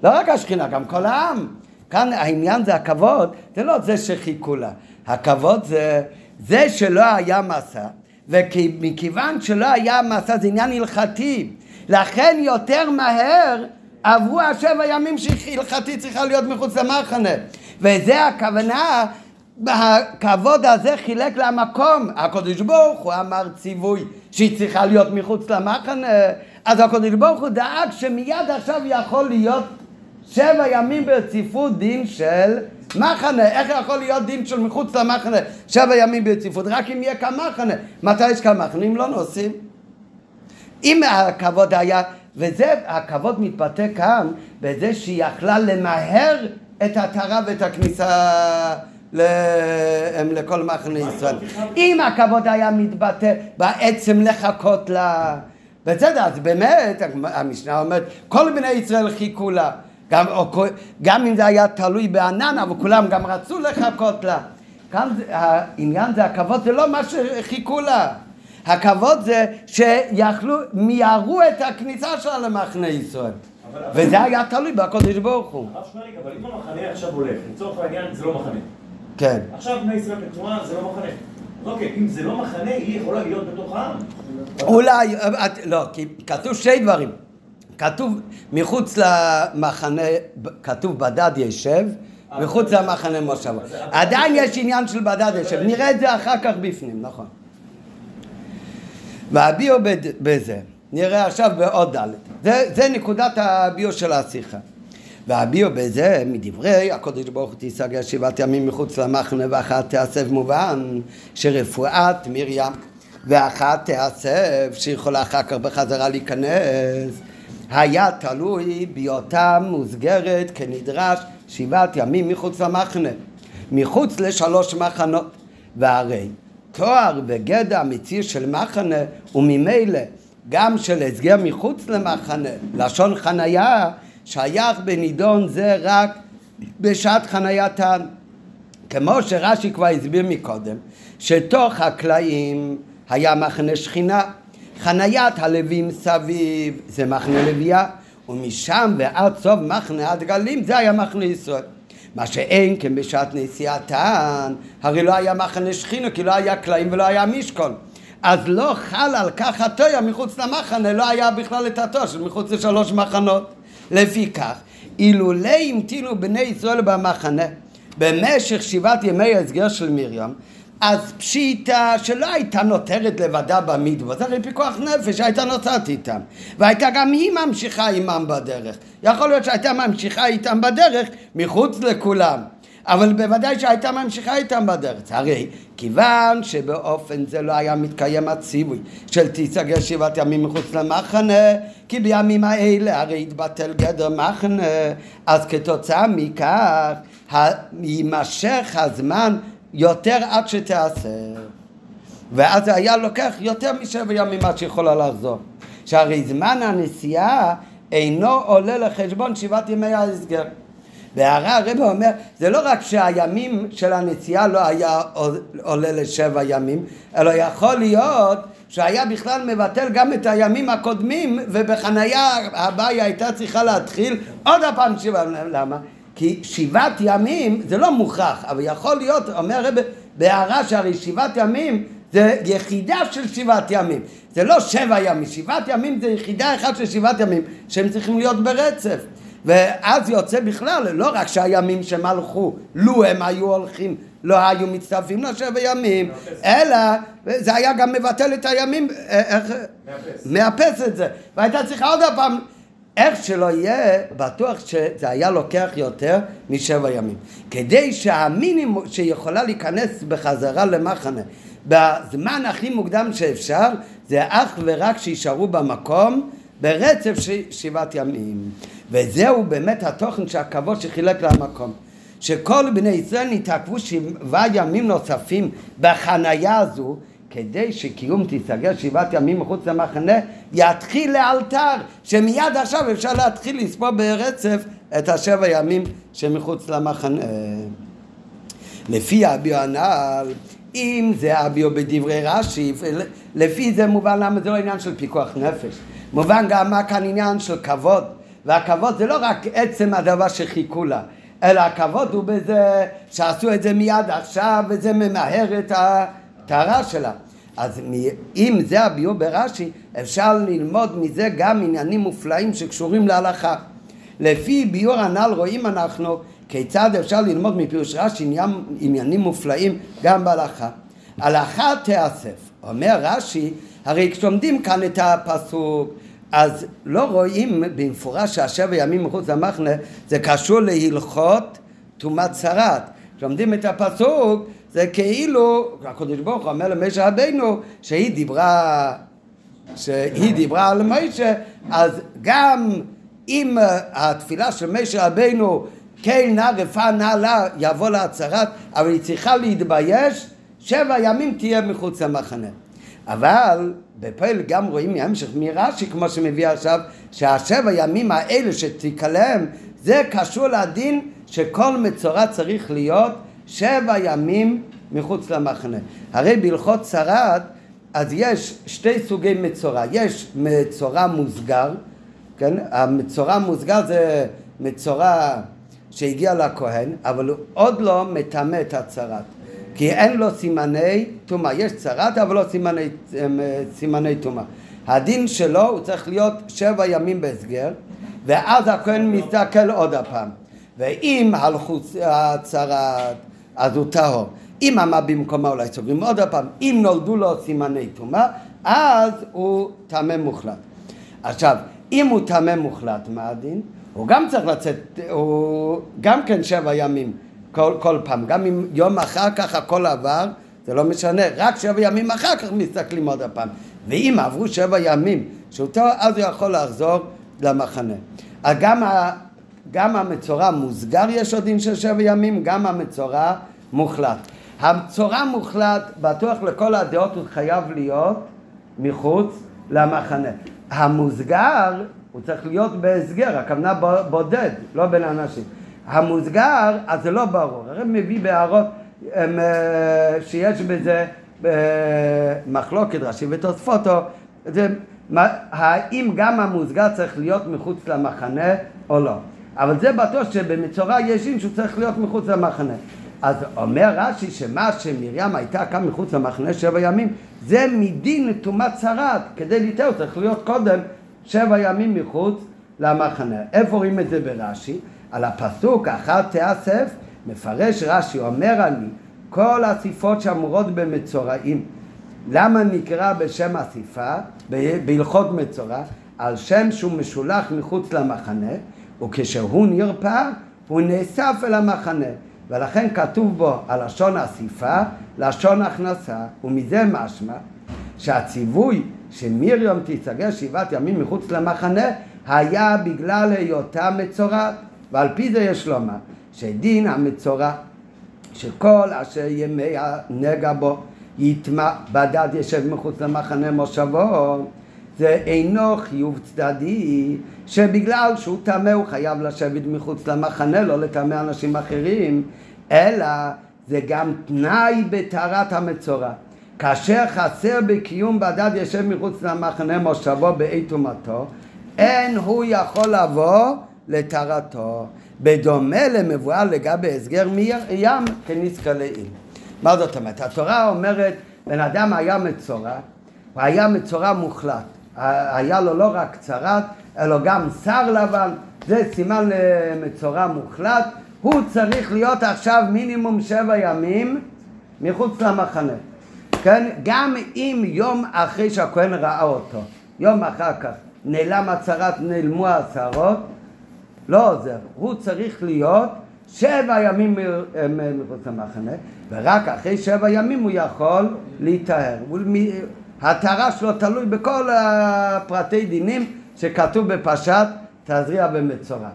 לא רק השכינה, גם כל העם. כאן העניין זה הכבוד, זה לא זה שחיכו לה. הכבוד זה זה שלא היה מסע, ומכיוון שלא היה מסע זה עניין הלכתי. לכן יותר מהר עברו השבע ימים שהלכתי צריכה להיות מחוץ למחנה. וזה הכוונה הכבוד הזה חילק לה מקום. הקדוש ברוך הוא אמר ציווי שהיא צריכה להיות מחוץ למחנה, אז הקדוש ברוך הוא דאג שמיד עכשיו יכול להיות שבע ימים ברציפות דין של מחנה. איך יכול להיות דין של מחוץ למחנה שבע ימים ברציפות? רק אם יהיה כמחנה. מתי יש כמחנה? אם לא נוסעים. אם הכבוד היה, וזה, הכבוד מתבטא כאן בזה שהיא יכלה למהר את ההתרה ואת הכניסה לכל מחנה ישראל. אם הכבוד היה מתבטא בעצם לחכות לה, בסדר, אז באמת, המשנה אומרת, כל בני ישראל חיכו לה. גם, או, גם אם זה היה תלוי בענן, אבל כולם גם רצו לחכות לה. כאן העניין זה הכבוד, זה לא מה שחיכו לה. הכבוד זה שיכלו, מיהרו את הכניסה שלה למחנה ישראל. וזה היה תלוי בקודש ברוך הוא. הרב שמריק, אבל אם המחנה עכשיו הולך, לצורך העניין זה לא מחנה. כן. עכשיו בני ישראל בתנועה זה לא מחנה. אוקיי, אם זה לא מחנה, היא יכולה להיות בתוך העם. אולי, לא, כי כתוב שני דברים. כתוב מחוץ למחנה, כתוב בדד ישב, מחוץ למחנה מושב. עדיין יש עניין של בדד ישב, נראה את זה אחר כך בפנים, נכון. והביאו בזה, נראה עכשיו בעוד ד', זה נקודת הביאו של השיחה. והביאו בזה מדברי הקודש ברוך הוא תיסגר שבעת ימים מחוץ למחנה ואחת תיאסף מובן שרפואת מרים ואחת תיאסף שיכולה אחר כך בחזרה להיכנס. היה תלוי בהיותה מוסגרת כנדרש שבעת ימים מחוץ למחנה. מחוץ לשלוש מחנות. והרי תואר וגדע מציר של מחנה וממילא גם של הסגר מחוץ למחנה לשון חניה שייך בנידון זה רק בשעת חנייתן. כמו שרש"י כבר הסביר מקודם, שתוך הקלעים היה מחנה שכינה, חניית הלווים סביב זה מחנה לוויה, ומשם ועד סוף מחנה הדגלים זה היה מחנה ישראל. מה שאין כן בשעת נסיעתן, הרי לא היה מחנה שכינה כי לא היה קלעים ולא היה משכון. אז לא חל על כך התויה מחוץ למחנה, לא היה בכלל את התויה של מחוץ לשלוש מחנות. לפיכך, אילולא המתינו בני ישראל במחנה במשך שבעת ימי ההסגר של מרים, אז פשיטה שלא הייתה נותרת לבדה במדבר, זה פיקוח נפש, הייתה נוסעת איתם, והייתה גם היא ממשיכה עמם בדרך. יכול להיות שהייתה ממשיכה איתם בדרך מחוץ לכולם. אבל בוודאי שהייתה ממשיכה איתם בדרך. הרי כיוון שבאופן זה לא היה מתקיים הציווי של תיסגר שבעת ימים מחוץ למחנה, כי בימים האלה הרי התבטל גדר מחנה, אז כתוצאה מכך יימשך הזמן יותר עד שתעשה. ואז זה היה לוקח יותר משבע ימים עד שיכולה לחזור. שהרי זמן הנסיעה אינו עולה לחשבון שבעת ימי ההסגר. והרע הרב אומר, זה לא רק שהימים של הנסיעה לא היה עולה לשבע ימים, אלא יכול להיות שהיה בכלל מבטל גם את הימים הקודמים, ובחנייה הבאה הייתה צריכה להתחיל עוד הפעם שבע, למה? כי שבעת ימים זה לא מוכרח, אבל יכול להיות, אומר הרב בהערה שהרי שבעת ימים זה יחידה של שבעת ימים, זה לא שבע ימים, שבעת ימים זה יחידה אחת של שבעת ימים שהם צריכים להיות ברצף. ואז יוצא בכלל, לא רק שהימים שהם הלכו, לו הם היו הולכים, לא היו מצטרפים לשבע ימים, אלא זה היה גם מבטל את הימים, אה, איך, מאפס את זה, והייתה צריכה עוד פעם איך שלא יהיה, בטוח שזה היה לוקח יותר משבע ימים. כדי שהמינימום שיכולה להיכנס בחזרה למחנה בזמן הכי מוקדם שאפשר, זה אך ורק שישארו במקום ברצף של שבעת ימים. וזהו באמת התוכן של הכבוד שחילק למקום. שכל בני ישראל נתעכבו שבעה ימים נוספים בחנייה הזו כדי שקיום תיסגר שבעת ימים מחוץ למחנה יתחיל לאלתר שמיד עכשיו אפשר להתחיל לספור ברצף את השבע ימים שמחוץ למחנה. לפי הביו הנ"ל אם זה הביו בדברי רש"י לפי זה מובן למה זה לא עניין של פיקוח נפש. מובן גם מה כאן עניין של כבוד. והכבוד זה לא רק עצם הדבר שחיכו לה אלא הכבוד הוא בזה שעשו את זה מיד עכשיו וזה ממהר את הטהרה שלה אז אם זה הביאור ברש"י, אפשר ללמוד מזה גם עניינים מופלאים שקשורים להלכה. לפי ביאור הנ"ל רואים אנחנו כיצד אפשר ללמוד מפירוש רש"י עניין, עניינים מופלאים גם בהלכה. הלכה תיאסף. אומר רש"י, הרי כשלומדים כאן את הפסוק, אז לא רואים במפורש שהשבע ימים מחוץ למחנה זה קשור להלכות טומאת צרת. כשלומדים את הפסוק זה כאילו, הקדוש ברוך הוא אומר למשה רבינו שהיא דיברה, שהיא דיברה על משה, אז גם אם התפילה של משה רבינו כן נא רפא נא לה יבוא להצהרת, אבל היא צריכה להתבייש, שבע ימים תהיה מחוץ למחנה. אבל בפועל גם רואים מהמשך מרש"י כמו שמביא עכשיו שהשבע ימים האלה שתיקלם זה קשור לדין שכל מצורע צריך להיות שבע ימים מחוץ למחנה. הרי בהלכות צרת אז יש שתי סוגי מצורע, יש מצורע מוסגר, כן? המצורע מוסגר זה מצורע שהגיע לכהן, אבל הוא עוד לא מטמא את הצרת, כי אין לו סימני טומאה, יש צרת אבל לא סימני, סימני טומאה. הדין שלו הוא צריך להיות שבע ימים בהסגר, ואז הכהן מסתכל עוד הפעם. ואם הלכו הצרת אז הוא טהור. אם עמה במקומה אולי סוגרים עוד פעם, אם נולדו לו סימני טומאה, אז הוא טמא מוחלט. עכשיו, אם הוא טמא מוחלט, מה הדין? הוא גם צריך לצאת, הוא גם כן שבע ימים כל, כל פעם, גם אם יום אחר כך הכל עבר, זה לא משנה, רק שבע ימים אחר כך מסתכלים עוד פעם. ואם עברו שבע ימים שהוא טוב, אז הוא יכול לחזור למחנה. גם גם המצורע מוסגר יש עוד דין של שבע ימים, גם המצורע מוחלט. המצורע מוחלט, בטוח לכל הדעות הוא חייב להיות מחוץ למחנה. המוסגר, הוא צריך להיות בהסגר, הכוונה בודד, לא בין אנשים. המוסגר, אז זה לא ברור. הרי מביא בהערות אה, שיש בזה אה, מחלוקת רש"י ותוספותו, זה, האם גם המוסגר צריך להיות מחוץ למחנה או לא. אבל זה בטוח שבמצורע יש דין שהוא צריך להיות מחוץ למחנה. אז אומר רש"י שמה שמרים הייתה כאן מחוץ למחנה שבע ימים זה מדין טומאת צרת כדי ליטר צריך להיות קודם שבע ימים מחוץ למחנה. איפה רואים את זה ברש"י? על הפסוק אחת תאסף מפרש רש"י אומר אני כל הסיפות שאמורות במצורעים למה נקרא בשם אסיפה בהלכות מצורע על שם שהוא משולח מחוץ למחנה וכשהוא נרפא הוא נאסף אל המחנה. ולכן כתוב בו הלשון אסיפה, לשון הכנסה, ומזה משמע שהציווי שמרים תיסגר שבעת ימים מחוץ למחנה היה בגלל היותה מצורעת, ועל פי זה יש לומר שדין המצורע שכל אשר ימי הנגע בו יטמע בדד ישב מחוץ למחנה מושבו זה אינו חיוב צדדי שבגלל שהוא טמא הוא חייב לשבת מחוץ למחנה לא לטמא אנשים אחרים אלא זה גם תנאי בטהרת המצורע. כאשר חסר בקיום בדד ישב מחוץ למחנה מושבו בעת טומאתו אין הוא יכול לבוא לטהרתו. בדומה למבואר לגבי הסגר מים כנזכר לעיל. מה זאת אומרת? התורה אומרת בן אדם היה מצורע הוא היה מצורע מוחלט היה לו לא רק צרת אלא גם שר לבן זה סימן למצורע מוחלט הוא צריך להיות עכשיו מינימום שבע ימים מחוץ למחנה כן? גם אם יום אחרי שהכהן ראה אותו, יום אחר כך נעלם הצהרת, נעלמו הצהרות, לא עוזר. הוא צריך להיות שבע ימים מחוץ למחנה, ורק אחרי שבע ימים הוא יכול להיטהר. הטהרה שלו תלוי בכל הפרטי דינים שכתוב בפרשת תזריע במצורע.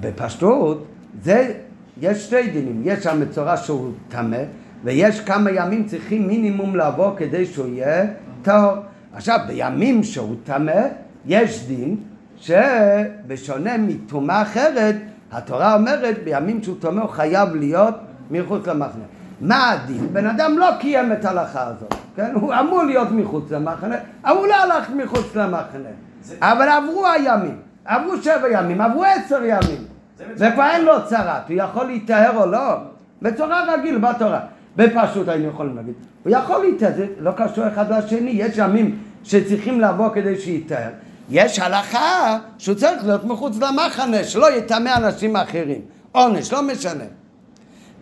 בפשטות, זה, יש שתי דינים, יש המצורע שהוא טמא, ויש כמה ימים צריכים מינימום לעבור כדי שהוא יהיה טהור. עכשיו, בימים שהוא טמא, יש דין שבשונה מטומאה אחרת, התורה אומרת בימים שהוא טומא הוא חייב להיות מחוץ למחנה. מה הדין? בן אדם לא קיים את ההלכה הזאת, כן? הוא אמור להיות מחוץ למחנה, אבל הוא לא הלך מחוץ למחנה. זה... אבל עברו הימים, עברו שבע ימים, עברו עשר ימים, וכבר אין לו צרת, הוא יכול להיטהר או לא? בצורה רגיל, בתורה. בפשוט היינו יכולים להגיד. הוא יכול להיטהר, זה לא קשור אחד לשני, יש ימים שצריכים לבוא כדי שיטהר. יש הלכה שהוא צריך להיות מחוץ למחנה, שלא יטמא אנשים אחרים. עונש, לא משנה.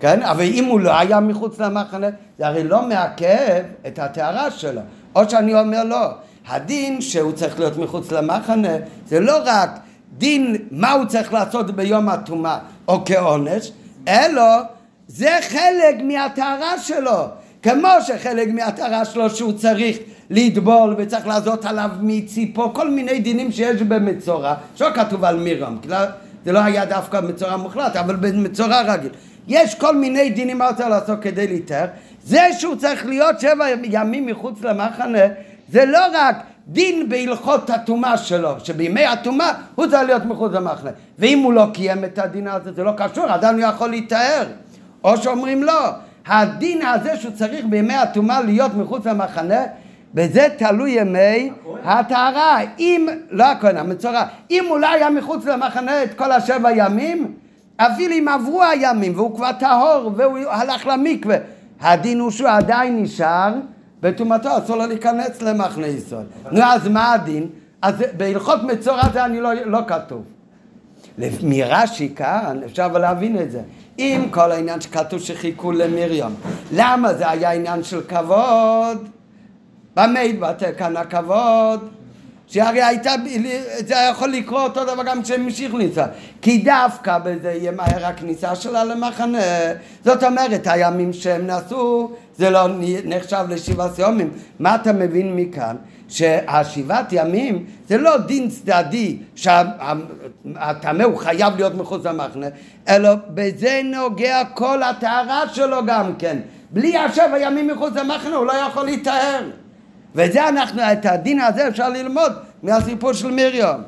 כן? אבל אם הוא לא היה מחוץ למחנה, זה הרי לא מעכב את הטהרה שלו. או שאני אומר לא, הדין שהוא צריך להיות מחוץ למחנה, זה לא רק דין מה הוא צריך לעשות ביום הטומאה או כעונש, אלא זה חלק מהטהרה שלו. כמו שחלק מהטהרה שלו שהוא צריך לטבול וצריך לעזות עליו מציפו, כל מיני דינים שיש במצורע, שלא כתוב על מירם, זה לא היה דווקא מצורע מוחלט, אבל במצורע רגיל. יש כל מיני דינים מה צריך לעשות כדי להיטהר. זה שהוא צריך להיות שבע ימים מחוץ למחנה, זה לא רק דין בהלכות הטומאה שלו, שבימי הטומאה הוא צריך להיות מחוץ למחנה. ואם הוא לא קיים את הדין הזה, זה לא קשור, אדם לא יכול להיטהר. או שאומרים לא, הדין הזה שהוא צריך בימי הטומאה להיות מחוץ למחנה, בזה תלוי ימי הטהרה. אם, לא הכהן, המצורע, אם הוא לא היה מחוץ למחנה את כל השבע ימים, אפילו אם עברו הימים והוא כבר טהור והוא הלך למקווה, הדין הוא שהוא עדיין נשאר בטומאתו, אסור לו להיכנס למחנה ישראל. נו, אז מה הדין? אז בהלכות מצורע זה אני לא, לא כתוב. מרש"י כאן אפשר להבין את זה. עם כל העניין שכתוב שחיכו למרים. למה זה היה עניין של כבוד? במה התבטא כאן הכבוד? שהרי הייתה, זה היה יכול לקרות אותו דבר גם כשהם המשיכו לנסוע. כי דווקא בזה יהיה מהר הכניסה שלה למחנה. זאת אומרת הימים שהם נסעו זה לא נחשב לשבעה סיומים מה אתה מבין מכאן? שהשבעת ימים זה לא דין צדדי שהטמא הוא חייב להיות מחוץ למחנה אלא בזה נוגע כל הטהרה שלו גם כן. בלי השבע ימים מחוץ למחנה הוא לא יכול להיטהר וזה אנחנו, את הדין הזה אפשר ללמוד מהסיפור של מרים.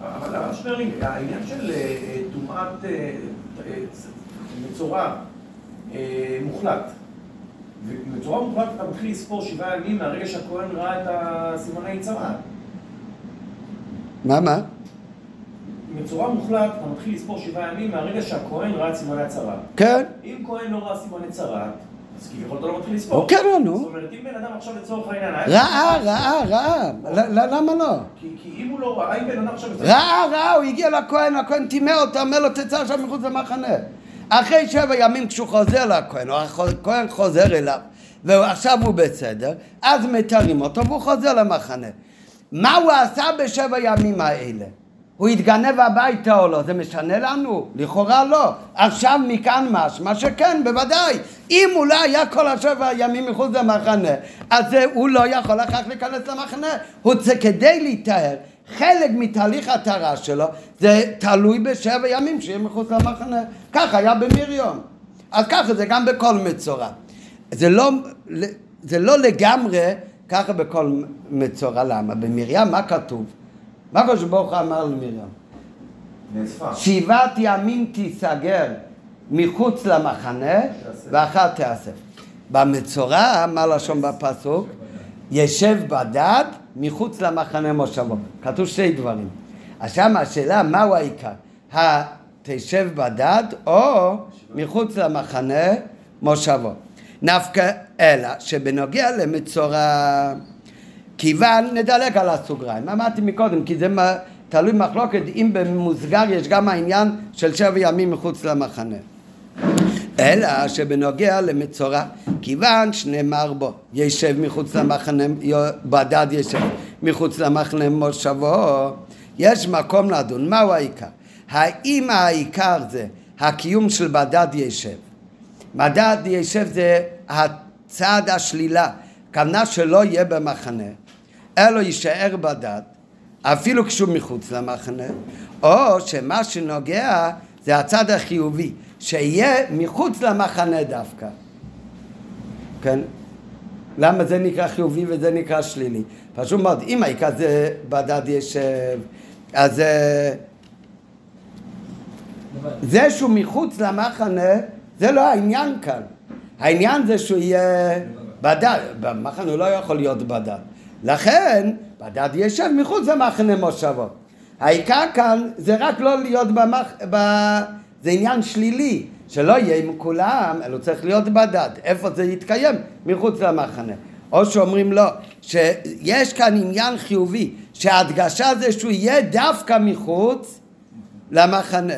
אבל הרב שטרלינג, העניין של אה, טומאת אה, אה, מצורע מוחלט, ובצורה מוחלט אתה מתחיל לספור שבעה ימים מהרגע שהכהן ראה את הסימני צרה. מה, מה? בצורה מוחלט אתה מתחיל לספור שבעה ימים מהרגע שהכהן ראה את סימני הצרה. כן. אם כהן לא ראה סימני צרה, אז כביכול אתה לא מתחיל לספור. לא, נו. זאת אומרת, אם בן אדם עכשיו לצורך העניין... ראה, ראה, ראה. למה לא? כי אם הוא לא ראה, אם בן אדם עכשיו... ראה, ראה, הוא הגיע לכהן, הכהן טימא אותו, אומר לו, תצא עכשיו מחוץ למחנה. אחרי שבע ימים כשהוא חוזר לכהן, או הכהן חוזר אליו, ועכשיו הוא בסדר, אז מתרים אותו והוא חוזר למחנה. מה הוא עשה בשבע ימים האלה? הוא התגנב הביתה או לא, זה משנה לנו? לכאורה לא. עכשיו מכאן משמע שכן, בוודאי. אם הוא לא היה כל השבע ימים מחוץ למחנה, אז הוא לא יכול אחר כך להיכנס למחנה. הוא צריך כדי להיטהר. חלק מתהליך הטהרה שלו זה תלוי בשבע ימים שיהיה מחוץ למחנה. ככה היה במרים. אז ככה זה גם בכל מצורע. זה לא, זה לא לגמרי ככה בכל מצורע. למה? במרים מה כתוב? מה הקדוש ברוך הוא אמר למרים? שבעת ימים תיסגר מחוץ למחנה ואחר תיאסף. במצורע, מה לשון בפסוק? ישב בדד מחוץ למחנה מושבו. כתוב שתי דברים. אז שם השאלה מהו העיקר? התשב בדד או מחוץ למחנה מושבו. נפקא אלא שבנוגע למצורע כיוון, נדלג על הסוגריים, אמרתי מקודם, כי זה תלוי מחלוקת אם במוסגר יש גם העניין של שבע ימים מחוץ למחנה. אלא שבנוגע למצורע, כיוון שנאמר בו, ישב מחוץ למחנה, בדד ישב מחוץ למחנה מושבו, יש מקום לדון, מהו העיקר? האם העיקר זה הקיום של בדד ישב? מדד ישב זה הצד השלילה, כוונה שלא יהיה במחנה, אלו יישאר בדת, אפילו כשהוא מחוץ למחנה, או שמה שנוגע זה הצד החיובי, שיהיה מחוץ למחנה דווקא. כן? למה זה נקרא חיובי וזה נקרא שלילי? פשוט מאוד, אם העיקר זה בדד ישב, אז אה, זה שהוא מחוץ למחנה, זה לא העניין כאן. העניין זה שהוא יהיה בדד, במחנה הוא לא יכול להיות בדד. לכן, בדד ישב מחוץ למחנה מושבו. העיקר כאן זה רק לא להיות במח... ב... זה עניין שלילי, שלא יהיה עם כולם, אלא צריך להיות בדד. איפה זה יתקיים? מחוץ למחנה. או שאומרים לא, שיש כאן עניין חיובי, שההדגשה זה שהוא יהיה דווקא מחוץ למחנה.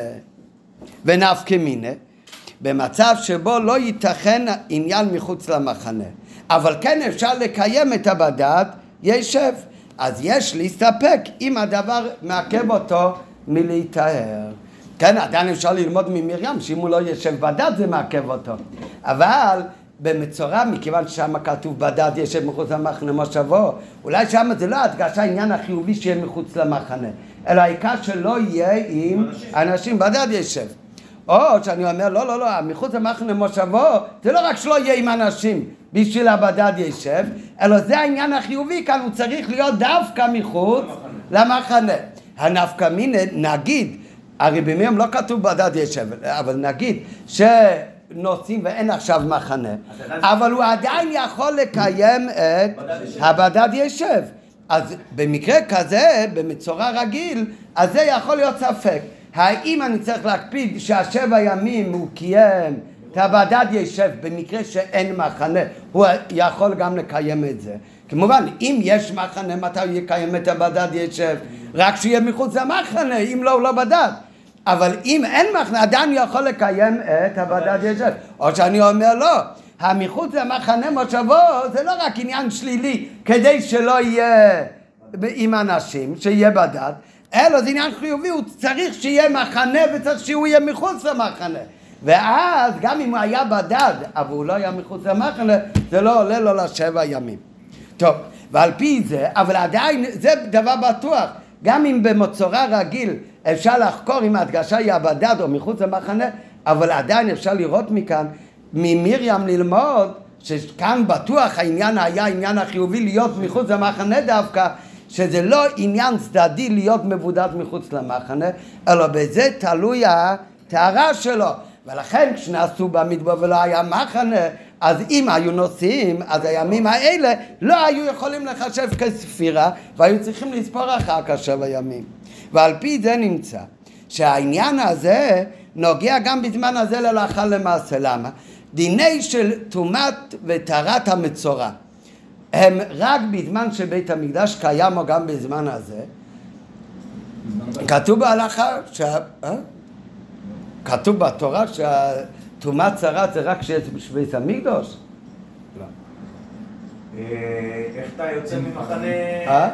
ונפקא מיניה, במצב שבו לא ייתכן עניין מחוץ למחנה, אבל כן אפשר לקיים את הבדד ישב. אז יש להסתפק אם הדבר מעכב אותו מלהיטהר. כן, עדיין אפשר ללמוד ממרים, שאם הוא לא יושב בדד זה מעכב אותו. אבל במצורע, מכיוון ששם כתוב בדד ישב מחוץ למחנה מושבו, אולי שם זה לא הדגשה העניין החיובי שיהיה מחוץ למחנה, אלא העיקר שלא יהיה עם אנשים, בדד ישב. או שאני אומר, לא, לא, לא, מחוץ למחנה מושבו, זה לא רק שלא יהיה עם אנשים, בשביל הבדד ישב, אלא זה העניין החיובי כאן, הוא צריך להיות דווקא מחוץ למחנה. הנפקא מינא, נגיד, הרי במיום לא כתוב בדד ישב, אבל נגיד שנוסעים ואין עכשיו מחנה, אבל הוא עדיין יכול לקיים את הבדד ישב. אז במקרה כזה, במצורע רגיל, אז זה יכול להיות ספק. האם אני צריך להקפיד שהשבע ימים הוא קיים את הבדד ישב במקרה שאין מחנה, הוא יכול גם לקיים את זה. כמובן, אם יש מחנה, מתי הוא יקיים את הבדד ישב? רק שיהיה מחוץ למחנה, אם לא, הוא לא בדד. אבל אם אין מחנה, עדיין יכול לקיים את הבדד ישב. או שאני אומר לא, המחוץ למחנה מושבו זה לא רק עניין שלילי, כדי שלא יהיה עם אנשים, שיהיה בדד, אלא זה עניין חיובי, הוא צריך שיהיה מחנה וצריך שהוא יהיה מחוץ למחנה. ואז גם אם הוא היה בדד, אבל הוא לא היה מחוץ למחנה, זה לא עולה לו לשבע ימים. טוב, ועל פי זה, אבל עדיין, זה דבר בטוח, גם אם במצורע רגיל אפשר לחקור אם ההדגשה היא הבדד או מחוץ למחנה, אבל עדיין אפשר לראות מכאן, ממרים ללמוד, שכאן בטוח העניין היה העניין החיובי להיות מחוץ למחנה דווקא, שזה לא עניין צדדי להיות מבודד מחוץ למחנה, אלא בזה תלוי הטהרה שלו. ולכן כשנעשו במדבר ולא היה מחנה, אז אם היו נוסעים, אז הימים האלה לא היו יכולים לחשב כספירה, והיו צריכים לספור אחר כך שבע ימים. ועל פי זה נמצא שהעניין הזה נוגע גם בזמן הזה ללאחר למעשה. למה? דיני של טומאת וטהרת המצורע הם רק בזמן שבית המקדש קיים או גם בזמן הזה. כתוב בהלכה, שה... כתוב בתורה שהטומאת צרת זה רק כשיש בית המקדוש? לא. אה, איך אתה יוצא ממחנה... אה?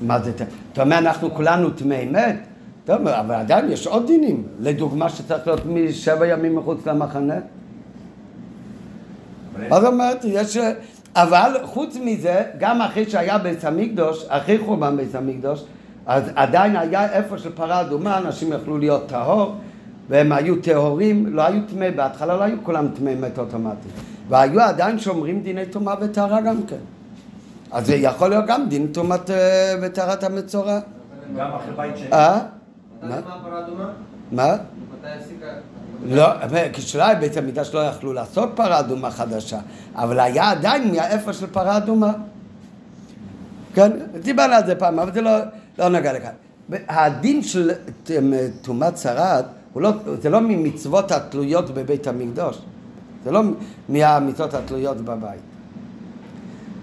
מה זה, אתה אומר אנחנו כולנו טמאי מת? טוב, אבל עדיין יש עוד דינים, לדוגמה שצריך להיות משבע ימים מחוץ למחנה. מה זאת אומרת? יש... אבל חוץ מזה, גם אחרי שהיה בית המקדוש, אחרי חורבן בית המקדוש, אז עדיין היה איפה של פרה אדומה, אנשים יכלו להיות טהור, והם היו טהורים, לא היו טמאי, בהתחלה לא היו כולם טמאי מת אוטומטי. והיו עדיין שומרים דיני טומאה וטהרה גם כן. אז זה יכול להיות גם דין טומאת אה, וטהרת המצורע. גם אחרי בית שני. אה? מתי מה? מה הפרה אדומה? מה? לא, כשלא היה בית המקדש לא יכלו לעשות פרה אדומה חדשה, אבל היה עדיין מהאפר של פרה אדומה. כן, דיברנו על זה פעם, אבל זה לא, לא נגע לכאן. הדין של טומאת צרעת, לא, זה לא ממצוות התלויות בבית המקדוש, זה לא מהמצוות התלויות בבית.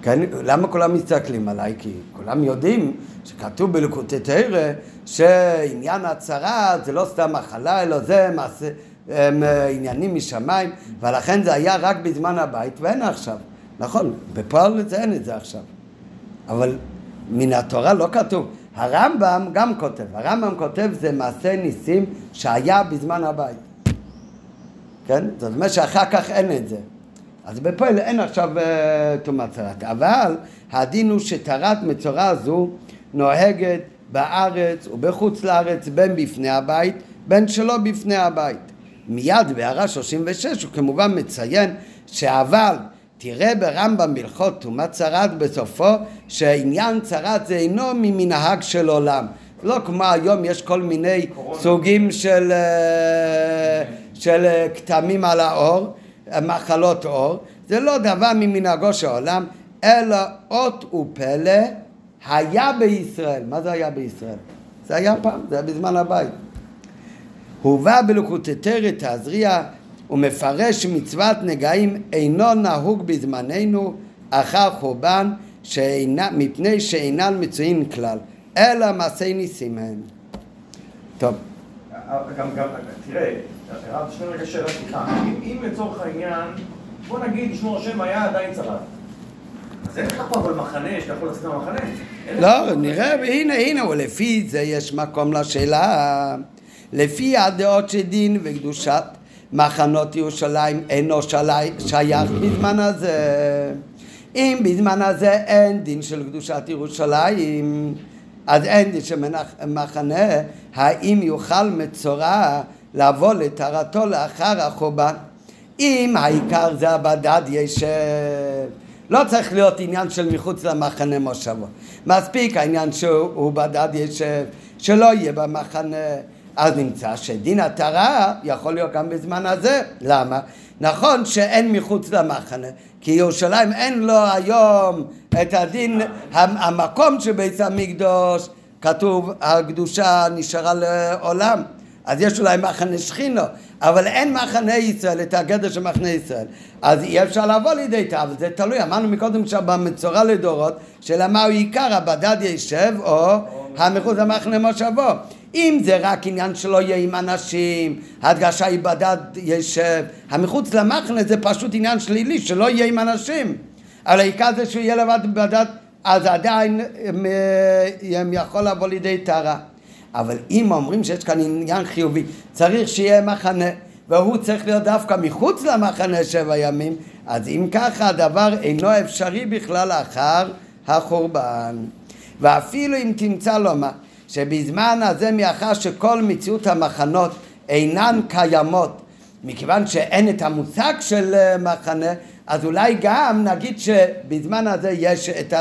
כן, למה כולם מסתכלים עליי? כי כולם יודעים שכתוב בלקוטי תרא שעניין הצהרה זה לא סתם מחלה, אלא זה מעשה, הם, אה, עניינים משמיים, ולכן זה היה רק בזמן הבית ואין עכשיו. נכון, בפועל זה אין את זה עכשיו. אבל מן התורה לא כתוב. הרמב"ם גם כותב, הרמב"ם כותב זה מעשה ניסים שהיה בזמן הבית. כן? זאת אומרת שאחר כך אין את זה. אז בפועל אין עכשיו אה, טומאת צרת. אבל הדין הוא שטהרת מצורע זו נוהגת בארץ ובחוץ לארץ בין בפני הבית בין שלא בפני הבית. מיד בהערה 36 הוא כמובן מציין שאבל תראה ברמב"ם בהלכות טומאת צרת בסופו שעניין צרת זה אינו ממנהג של עולם. לא כמו היום יש כל מיני קורונה. סוגים של, אה, של אה, כתמים על האור, מחלות עור, זה לא דבר ממנהגו של העולם, אלא אות ופלא היה בישראל. מה זה היה בישראל? זה היה פעם, זה היה בזמן הבית. הובא בלקוטי תרא תזריע ומפרש מצוות נגעים אינו נהוג בזמננו אחר חורבן שאינה, מפני שאינן מצויים כלל, אלא מעשי ניסים הם. טוב, גם, גם, תראה, הרב, שנייה רגע שאלה, סליחה. אם, לצורך העניין, בוא נגיד, ישמור השם היה עדיין צרת. אז אין לך פה אבל מחנה, שאתה יכול לצאת מהמחנה. לא, נראה. הנה, הנה, ולפי זה יש מקום לשאלה. לפי הדעות של דין וקדושת מחנות ירושלים אינו שייך בזמן הזה. אם בזמן הזה אין דין של קדושת ירושלים, אז אין דין של מחנה, האם יוכל מצורע לבוא לטהרתו לאחר החורבן? אם העיקר זה הבדד ישב, לא צריך להיות עניין של מחוץ למחנה מושבו. מספיק העניין שהוא בדד ישב, שלא יהיה במחנה. אז נמצא שדין הטהרה יכול להיות גם בזמן הזה. למה? נכון שאין מחוץ למחנה, כי ירושלים אין לו היום את הדין, המ- המקום של בית המקדוש, כתוב הקדושה נשארה לעולם. אז יש אולי מחנה שכינו, אבל אין מחנה ישראל, את הגדר של מחנה ישראל. אז אי אפשר לבוא לידי תא, אבל זה תלוי, אמרנו מקודם שבמצורע לדורות, שלמה הוא עיקר, הבדד ישב או המחוץ למחנה מושבו. אם זה רק עניין שלא יהיה עם אנשים, ההדגשה היא בדד ישב, המחוץ למחנה זה פשוט עניין שלילי, שלא יהיה עם אנשים. אבל העיקר זה שהוא יהיה לבד בדד, אז עדיין הם, אה, הם יכול לבוא לידי טהרה. אבל אם אומרים שיש כאן עניין חיובי, צריך שיהיה מחנה, והוא צריך להיות דווקא מחוץ למחנה שבע ימים, אז אם ככה הדבר אינו אפשרי בכלל אחר החורבן. ואפילו אם תמצא לומר שבזמן הזה מאחר שכל מציאות המחנות אינן קיימות, מכיוון שאין את המושג של אה, מחנה, אז אולי גם נגיד שבזמן הזה יש את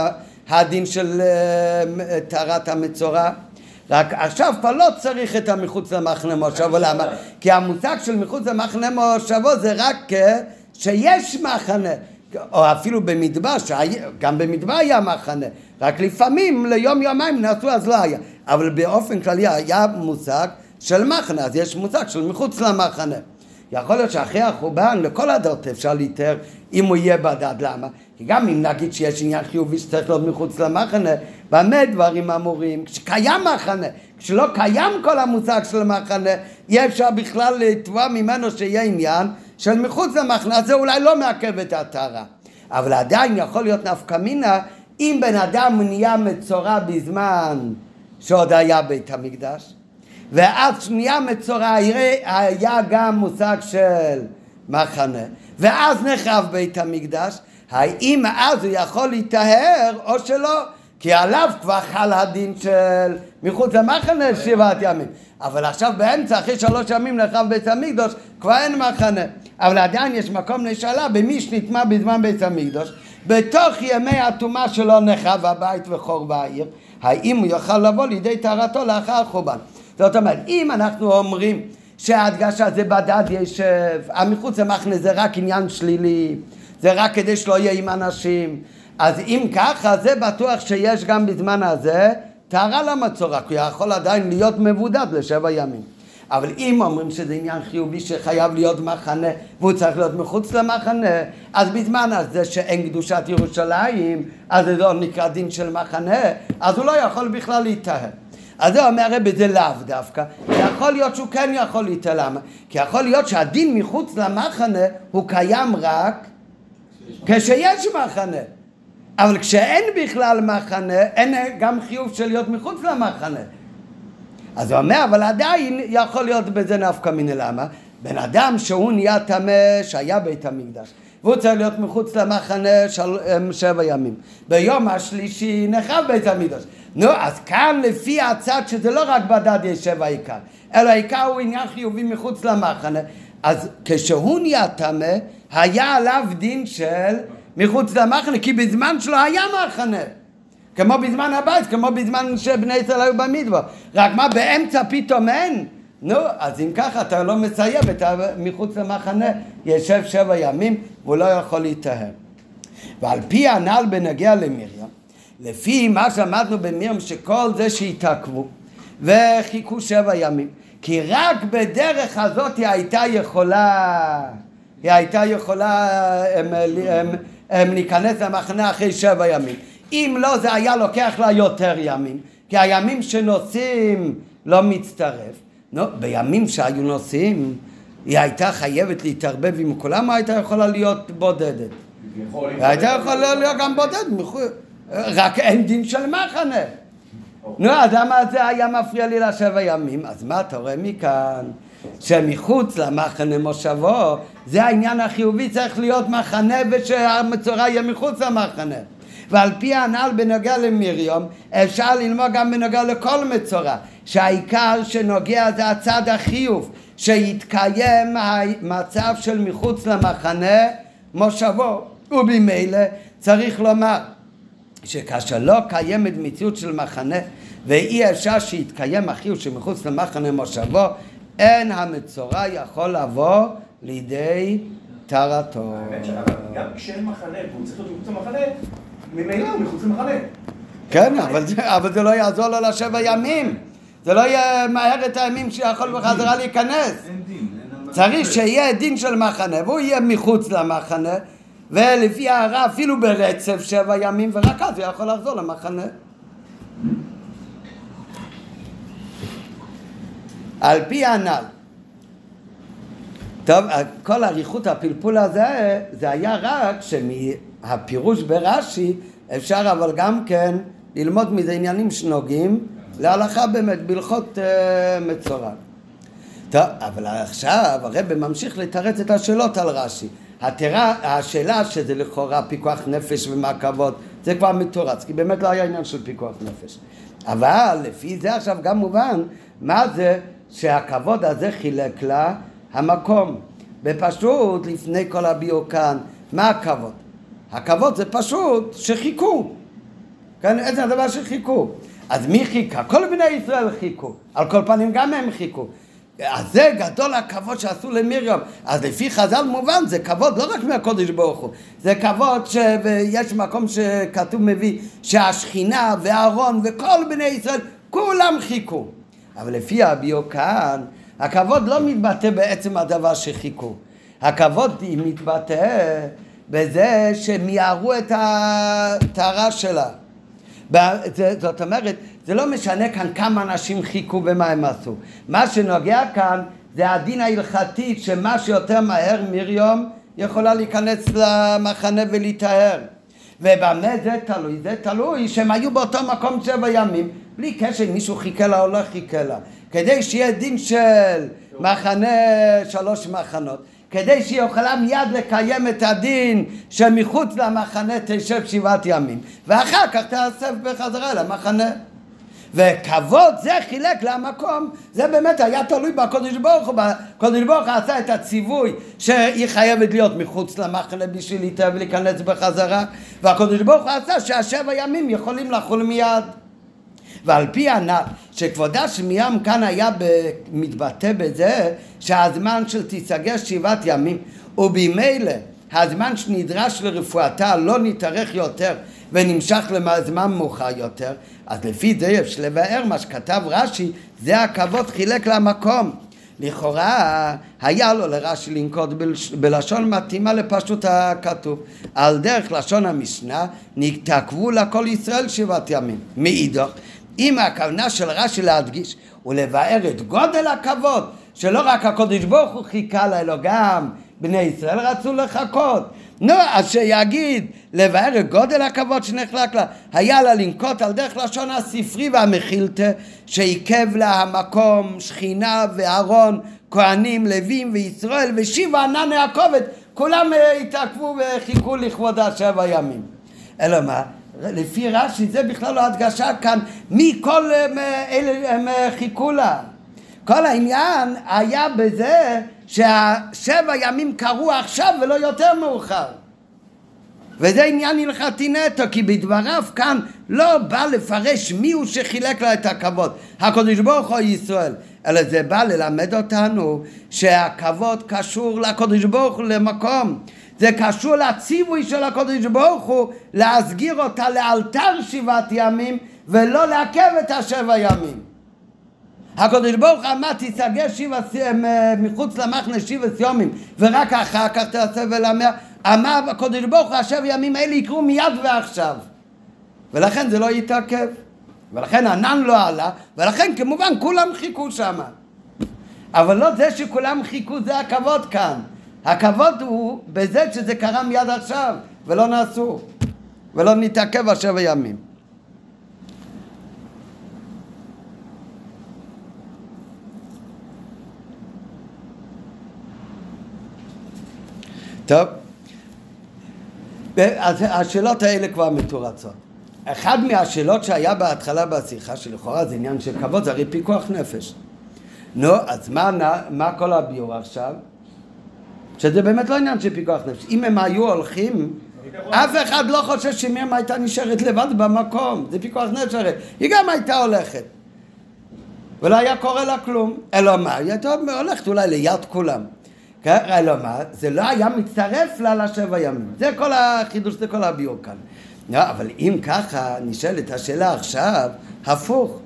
הדין של אה, טהרת המצורע. רק עכשיו כבר לא צריך את המחוץ למחנה מושבו, למה? כי המושג של מחוץ למחנה מושבו זה רק אה, שיש מחנה, או אפילו במדבר, גם במדבר היה מחנה, רק לפעמים ליום יומיים נעשו אז לא היה, אבל באופן כללי היה מושג של מחנה, אז יש מושג של מחוץ למחנה. יכול להיות שאחרי החורבן לכל הדעות אפשר להתאר אם הוא יהיה בדד, למה? כי גם אם נגיד שיש עניין חיובי שצריך להיות מחוץ למחנה, במה דברים אמורים? כשקיים מחנה, כשלא קיים כל המושג של מחנה, אי אפשר בכלל לתבוע ממנו שיהיה עניין של מחוץ למחנה, אז זה אולי לא מעכב את הטהרה. אבל עדיין יכול להיות נפקא מינה אם בן אדם נהיה מצורע בזמן שעוד היה בית המקדש, ואז נהיה מצורע היה גם מושג של מחנה, ואז נחרב בית המקדש, האם אז הוא יכול להיטהר או שלא? כי עליו כבר חל הדין של מחוץ למחנה שבעת ימים. אבל עכשיו באמצע, אחרי שלוש ימים נחרב בית המקדוש, כבר אין מחנה. אבל עדיין יש מקום לשאלה במי שנטמע בזמן בית המקדוש, בתוך ימי הטומאה שלו נחרב הבית וחור בעיר, האם הוא יוכל לבוא לידי טהרתו לאחר החורבן. זאת אומרת, אם אנחנו אומרים שההדגשה זה בדד ישב, המחוץ למחנה זה רק עניין שלילי, זה רק כדי שלא יהיה עם אנשים, אז אם ככה, זה בטוח שיש גם בזמן הזה טהרה למצורע, כי הוא יכול עדיין להיות מבודד לשבע ימים. אבל אם אומרים שזה עניין חיובי שחייב להיות מחנה והוא צריך להיות מחוץ למחנה, אז בזמן הזה שאין קדושת ירושלים, אז זה לא נקרא דין של מחנה, אז הוא לא יכול בכלל להיטהר. אז זה אומר הרבי זה לאו דווקא, יכול להיות שהוא כן יכול להיטהר, למה? כי יכול להיות שהדין מחוץ למחנה הוא קיים רק כשיש מחנה. אבל כשאין בכלל מחנה, אין גם חיוב של להיות מחוץ למחנה. אז הוא אומר, אבל עדיין יכול להיות בזה נפקא מיני למה? בן אדם שהוא נהיה טמא, שהיה בית המקדש, והוא צריך להיות מחוץ למחנה של שבע ימים. ביום השלישי נחרב בית המקדש. נו, אז כאן לפי הצד שזה לא רק בדד יש שבע עיקר, אלא העיקר הוא עניין חיובי מחוץ למחנה. אז כשהוא נהיה טמא, היה עליו דין של מחוץ למחנה, כי בזמן שלו היה מחנה. כמו בזמן הבית, כמו בזמן שבני ישראל היו במדבר. רק מה, באמצע פתאום אין? נו, אז אם ככה אתה לא מסיים, אתה מחוץ למחנה יושב שבע ימים והוא לא יכול להיטהר. ועל פי הנ"ל בנגיע למרים, לפי מה שאמרנו במרים שכל זה שהתעכבו וחיכו שבע ימים, כי רק בדרך הזאת היא הייתה יכולה, היא הייתה יכולה הם, הם, הם, להיכנס למחנה אחרי שבע ימים. אם לא, זה היה לוקח לה יותר ימים, כי הימים שנוסעים לא מצטרף. נו, בימים שהיו נוסעים, היא הייתה חייבת להתערבב עם כולם, או הייתה יכולה להיות בודדת? היא הייתה יכולה להיות גם בודדת, רק אין דין של מחנה. נו, אז למה זה היה מפריע לי לשבע ימים? אז מה אתה רואה מכאן? שמחוץ למחנה מושבו, זה העניין החיובי, צריך להיות מחנה ושהמצורע יהיה מחוץ למחנה. ועל פי הנ"ל בנוגע למרים, אפשר ללמוד גם בנוגע לכל מצורע, שהעיקר שנוגע זה הצד החיוב, שיתקיים המצב של מחוץ למחנה מושבו, ובמילא צריך לומר שכאשר לא קיימת מציאות של מחנה ואי אפשר שיתקיים החיוב שמחוץ למחנה מושבו, אין המצורע יכול לבוא לידי טהרתו. האמת שגם כשאין מחנה והוא צריך להיות מחוץ למחנה, ממילא הוא מחוץ למחנה. כן, אבל, אבל זה לא יעזור לו לשבע ימים. זה לא יהיה מהר את הימים שיכול בחזרה להיכנס. צריך שיהיה דין של מחנה, והוא יהיה מחוץ למחנה, ולפי ההערה אפילו ברצף שבע ימים, ורק אז הוא יכול לחזור למחנה. על פי הנ"ל. טוב, כל אריכות הפלפול הזה, זה היה רק שמהפירוש ברש"י אפשר אבל גם כן ללמוד מזה עניינים שנוגעים להלכה באמת, בהלכות uh, מצורע. טוב, אבל עכשיו הרב ממשיך לתרץ את השאלות על רש"י. התרה, השאלה שזה לכאורה פיקוח נפש ומה כבוד, זה כבר מתורץ, כי באמת לא היה עניין של פיקוח נפש. אבל לפי זה עכשיו גם מובן מה זה שהכבוד הזה חילק לה המקום. בפשוט, לפני כל הביאו כאן, מה הכבוד? הכבוד זה פשוט שחיכו. כן, איזה הדבר שחיכו. אז מי חיכה? כל בני ישראל חיכו. על כל פנים גם הם חיכו. אז זה גדול הכבוד שעשו למרים. אז לפי חז"ל מובן, זה כבוד לא רק מהקודש ברוך הוא, זה כבוד שיש מקום שכתוב מביא שהשכינה והארון וכל בני ישראל כולם חיכו. אבל לפי הביאו כאן, הכבוד לא מתבטא בעצם הדבר שחיכו. הכבוד מתבטא בזה שהם יערו את הטהרה שלה. זאת אומרת, זה לא משנה כאן כמה אנשים חיכו ומה הם עשו. מה שנוגע כאן זה הדין ההלכתי שמה שיותר מהר מרים יכולה להיכנס למחנה ולהיטהר. ובמה זה תלוי? זה תלוי שהם היו באותו מקום שבע ימים, בלי קשר אם מישהו חיכה לה או לא חיכה לה. כדי שיהיה דין של מחנה, שלוש מחנות. כדי שהיא יכולה מיד לקיים את הדין שמחוץ למחנה תשב שבעת ימים ואחר כך תאסף בחזרה למחנה וכבוד זה חילק למקום, זה באמת היה תלוי בקודש ברוך הוא, הקודש ברוך הוא עשה את הציווי שהיא חייבת להיות מחוץ למחנה בשביל להתאהב ולהיכנס בחזרה והקודש ברוך הוא עשה שהשבע ימים יכולים לחול מיד. ועל פי הנ"ל שכבודה של מרים כאן היה מתבטא בזה שהזמן של תיסגר שבעת ימים ובמילא הזמן שנדרש לרפואתה לא נתארך יותר ונמשך לזמן מאוחר יותר אז לפי זה יש לבאר מה שכתב רש"י זה הכבוד חילק למקום לכאורה היה לו לרש"י לנקוט בלשון מתאימה לפשוט הכתוב על דרך לשון המשנה נתעכבו לכל ישראל שבעת ימים מאידך אם הכוונה של רש"י להדגיש ולבאר את גודל הכבוד, שלא רק הקודש ברוך הוא חיכה לה, אלא גם בני ישראל רצו לחכות. נו, אז שיגיד, לבאר את גודל הכבוד שנחלק לה, היה לה לנקוט על דרך לשון הספרי והמכילתא, שעיכב לה המקום, שכינה ואהרון, כהנים, לווים וישראל, ושיבה ענני הכובד, כולם התעכבו וחיכו לכבודה שבע ימים. אלא מה? לפי רש"י זה בכלל לא הדגשה כאן מי כל אלה הם חיכו לה. כל העניין היה בזה שהשבע ימים קרו עכשיו ולא יותר מאוחר. וזה עניין הלכתי נטו, כי בדבריו כאן לא בא לפרש מי הוא שחילק לה את הכבוד, הקדוש ברוך הוא ישראל, אלא זה בא ללמד אותנו שהכבוד קשור לקדוש ברוך הוא למקום, זה קשור לציווי של הקודש ברוך הוא להסגיר אותה לאלתר שבעת ימים ולא לעכב את השבע ימים. הקודש ברוך הוא אמר תיסגר שבע מחוץ למחנה שבעת ימים ורק אחר כך תעשה ולמר. אמר הקודש ברוך הוא השבע ימים האלה יקרו מיד ועכשיו. ולכן זה לא יתעכב. ולכן ענן לא עלה ולכן כמובן כולם חיכו שמה. אבל לא זה שכולם חיכו זה הכבוד כאן. הכבוד הוא בזה שזה קרה מיד עכשיו, ולא נעשו, ולא נתעכב השבע ימים. טוב, אז השאלות האלה כבר מתורצות. אחד מהשאלות שהיה בהתחלה בשיחה, שלכאורה זה עניין של כבוד, זה הרי פיקוח נפש. נו, אז מה, מה כל הביור עכשיו? שזה באמת לא עניין של פיקוח נפש. אם הם היו הולכים, אף אחד לא חושב שמרים הייתה נשארת לבד במקום, זה פיקוח נפש הרי. היא גם הייתה הולכת. ולא היה קורה לה כלום. אלא מה? היא הייתה הולכת אולי ליד כולם. כן? אלא מה? זה לא היה מצטרף לה לשבע ימים. זה כל החידוש, זה כל הביור כאן. לא, אבל אם ככה נשאלת השאלה עכשיו, הפוך.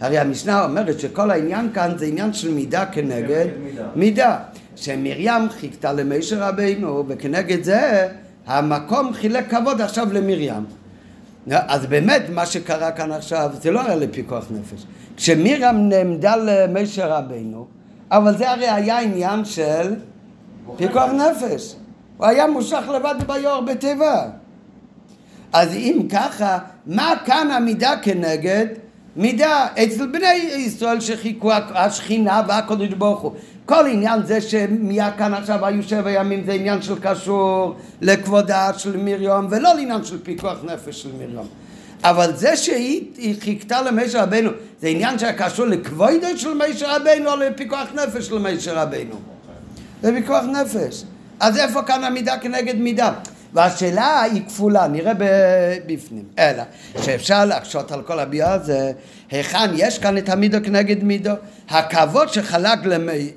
הרי המשנה אומרת שכל העניין כאן זה עניין של מידה כנגד מידה. מידה. שמרים חיכתה למשה רבינו, וכנגד זה המקום חילק כבוד עכשיו למרים. אז באמת מה שקרה כאן עכשיו זה לא היה לפיקוח נפש. כשמרים נעמדה למשה רבינו, אבל זה הרי היה עניין של פיקוח נפש. הוא היה מושך לבד ביור בטבע. אז אם ככה, מה כאן המידה כנגד מידה אצל בני ישראל שחיכו השכינה והקדוש ברוך הוא כל עניין זה שמיה כאן עכשיו היו שבע ימים זה עניין של קשור לכבודה של מרים ולא לעניין של פיקוח נפש של מרים אבל זה שהיא חיכתה למשה רבנו זה עניין שהיה קשור לכבודו של משה רבנו או לפיקוח נפש של משה רבנו זה פיקוח נפש אז איפה כאן המידה כנגד מידה? והשאלה היא כפולה, נראה בפנים. אלא שאפשר להקשות על כל הביאה הזה, היכן יש כאן את המידו כנגד מידו? הכבוד שחלק, למי,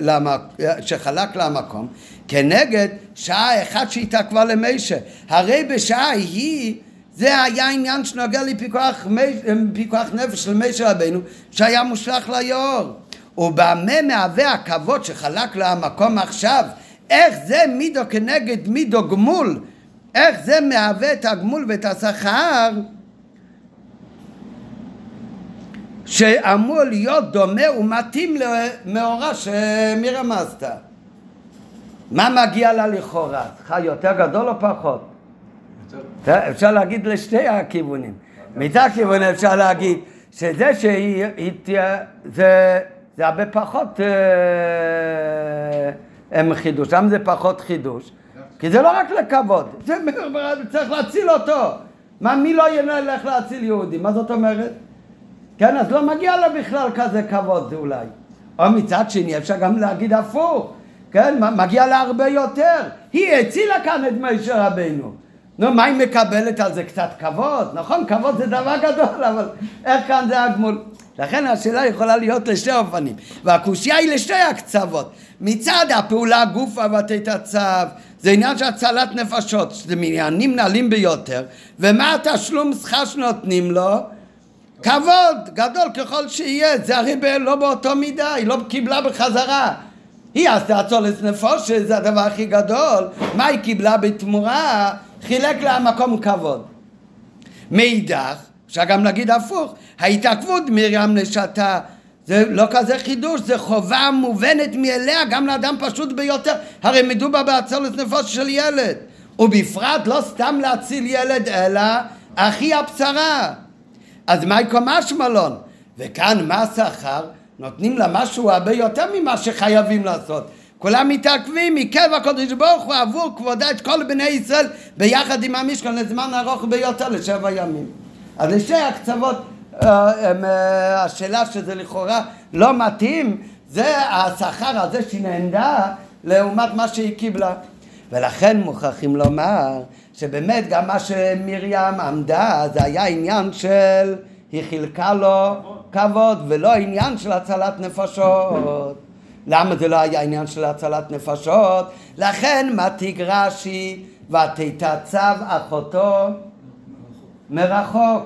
למק, שחלק למקום כנגד שעה אחת שהתעכבה למשה. הרי בשעה היא זה היה עניין שנוגע לפיקוח פיקוח נפש של משה רבנו שהיה מושלך ליאור. ובמה מהווה הכבוד שחלק למקום עכשיו איך זה מידו כנגד מידו גמול, איך זה מהווה את הגמול ואת השכר שאמור להיות דומה ומתאים למאורע עשתה. מה מגיע לה לכאורה? שכר יותר גדול או פחות? יותר. אפשר להגיד לשתי הכיוונים. מצד כיוון אפשר להגיד שזה שהיא זה, זה הרבה פחות אה, חידוש, למה זה פחות חידוש? כי זה לא רק לכבוד, זה צריך להציל אותו. מה, מי לא ילך להציל יהודי? מה זאת אומרת? כן, אז לא מגיע לה בכלל כזה כבוד אולי. או מצד שני, אפשר גם להגיד הפוך, כן, מגיע לה הרבה יותר. היא הצילה כאן את משה רבינו. נו, מה היא מקבלת על זה קצת כבוד? נכון, כבוד זה דבר גדול, אבל איך כאן זה הגמול? לכן השאלה יכולה להיות לשתי אופנים, והקושייה היא לשתי הקצוות. מצד הפעולה גופה ותתצב, זה עניין של הצלת נפשות, שזה מעניינים נעלים ביותר, ומה התשלום שכר שנותנים לו? כבוד גדול ככל שיהיה, זה הרי לא באותו מידה, היא לא קיבלה בחזרה. היא עשתה צולס נפושת, זה הדבר הכי גדול. מה היא קיבלה בתמורה? חילק לה מקום כבוד. מאידך, אפשר גם להגיד הפוך, ההתעכבות מרים נשתה זה לא כזה חידוש, זה חובה מובנת מאליה גם לאדם פשוט ביותר, הרי מדובר בהצלת נפוש של ילד, ובפרט לא סתם להציל ילד אלא אחי הבשרה. אז מהי קומש מלון? וכאן מה השכר? נותנים לה משהו הרבה יותר ממה שחייבים לעשות. כולם מתעכבים מקבע הקודש ברוך הוא עבור כבודה את כל בני ישראל ביחד עם המשכן לזמן ארוך ביותר לשבע ימים. אז לשתי הקצוות אה, אה, השאלה שזה לכאורה לא מתאים זה השכר הזה שהיא נענדה לעומת מה שהיא קיבלה ולכן מוכרחים לומר שבאמת גם מה שמרים עמדה זה היה עניין של היא חילקה לו כבוד ולא עניין של הצלת נפשות למה זה לא היה עניין של הצלת נפשות? לכן מתיג רש"י ותתעצב אחותו מרחוק.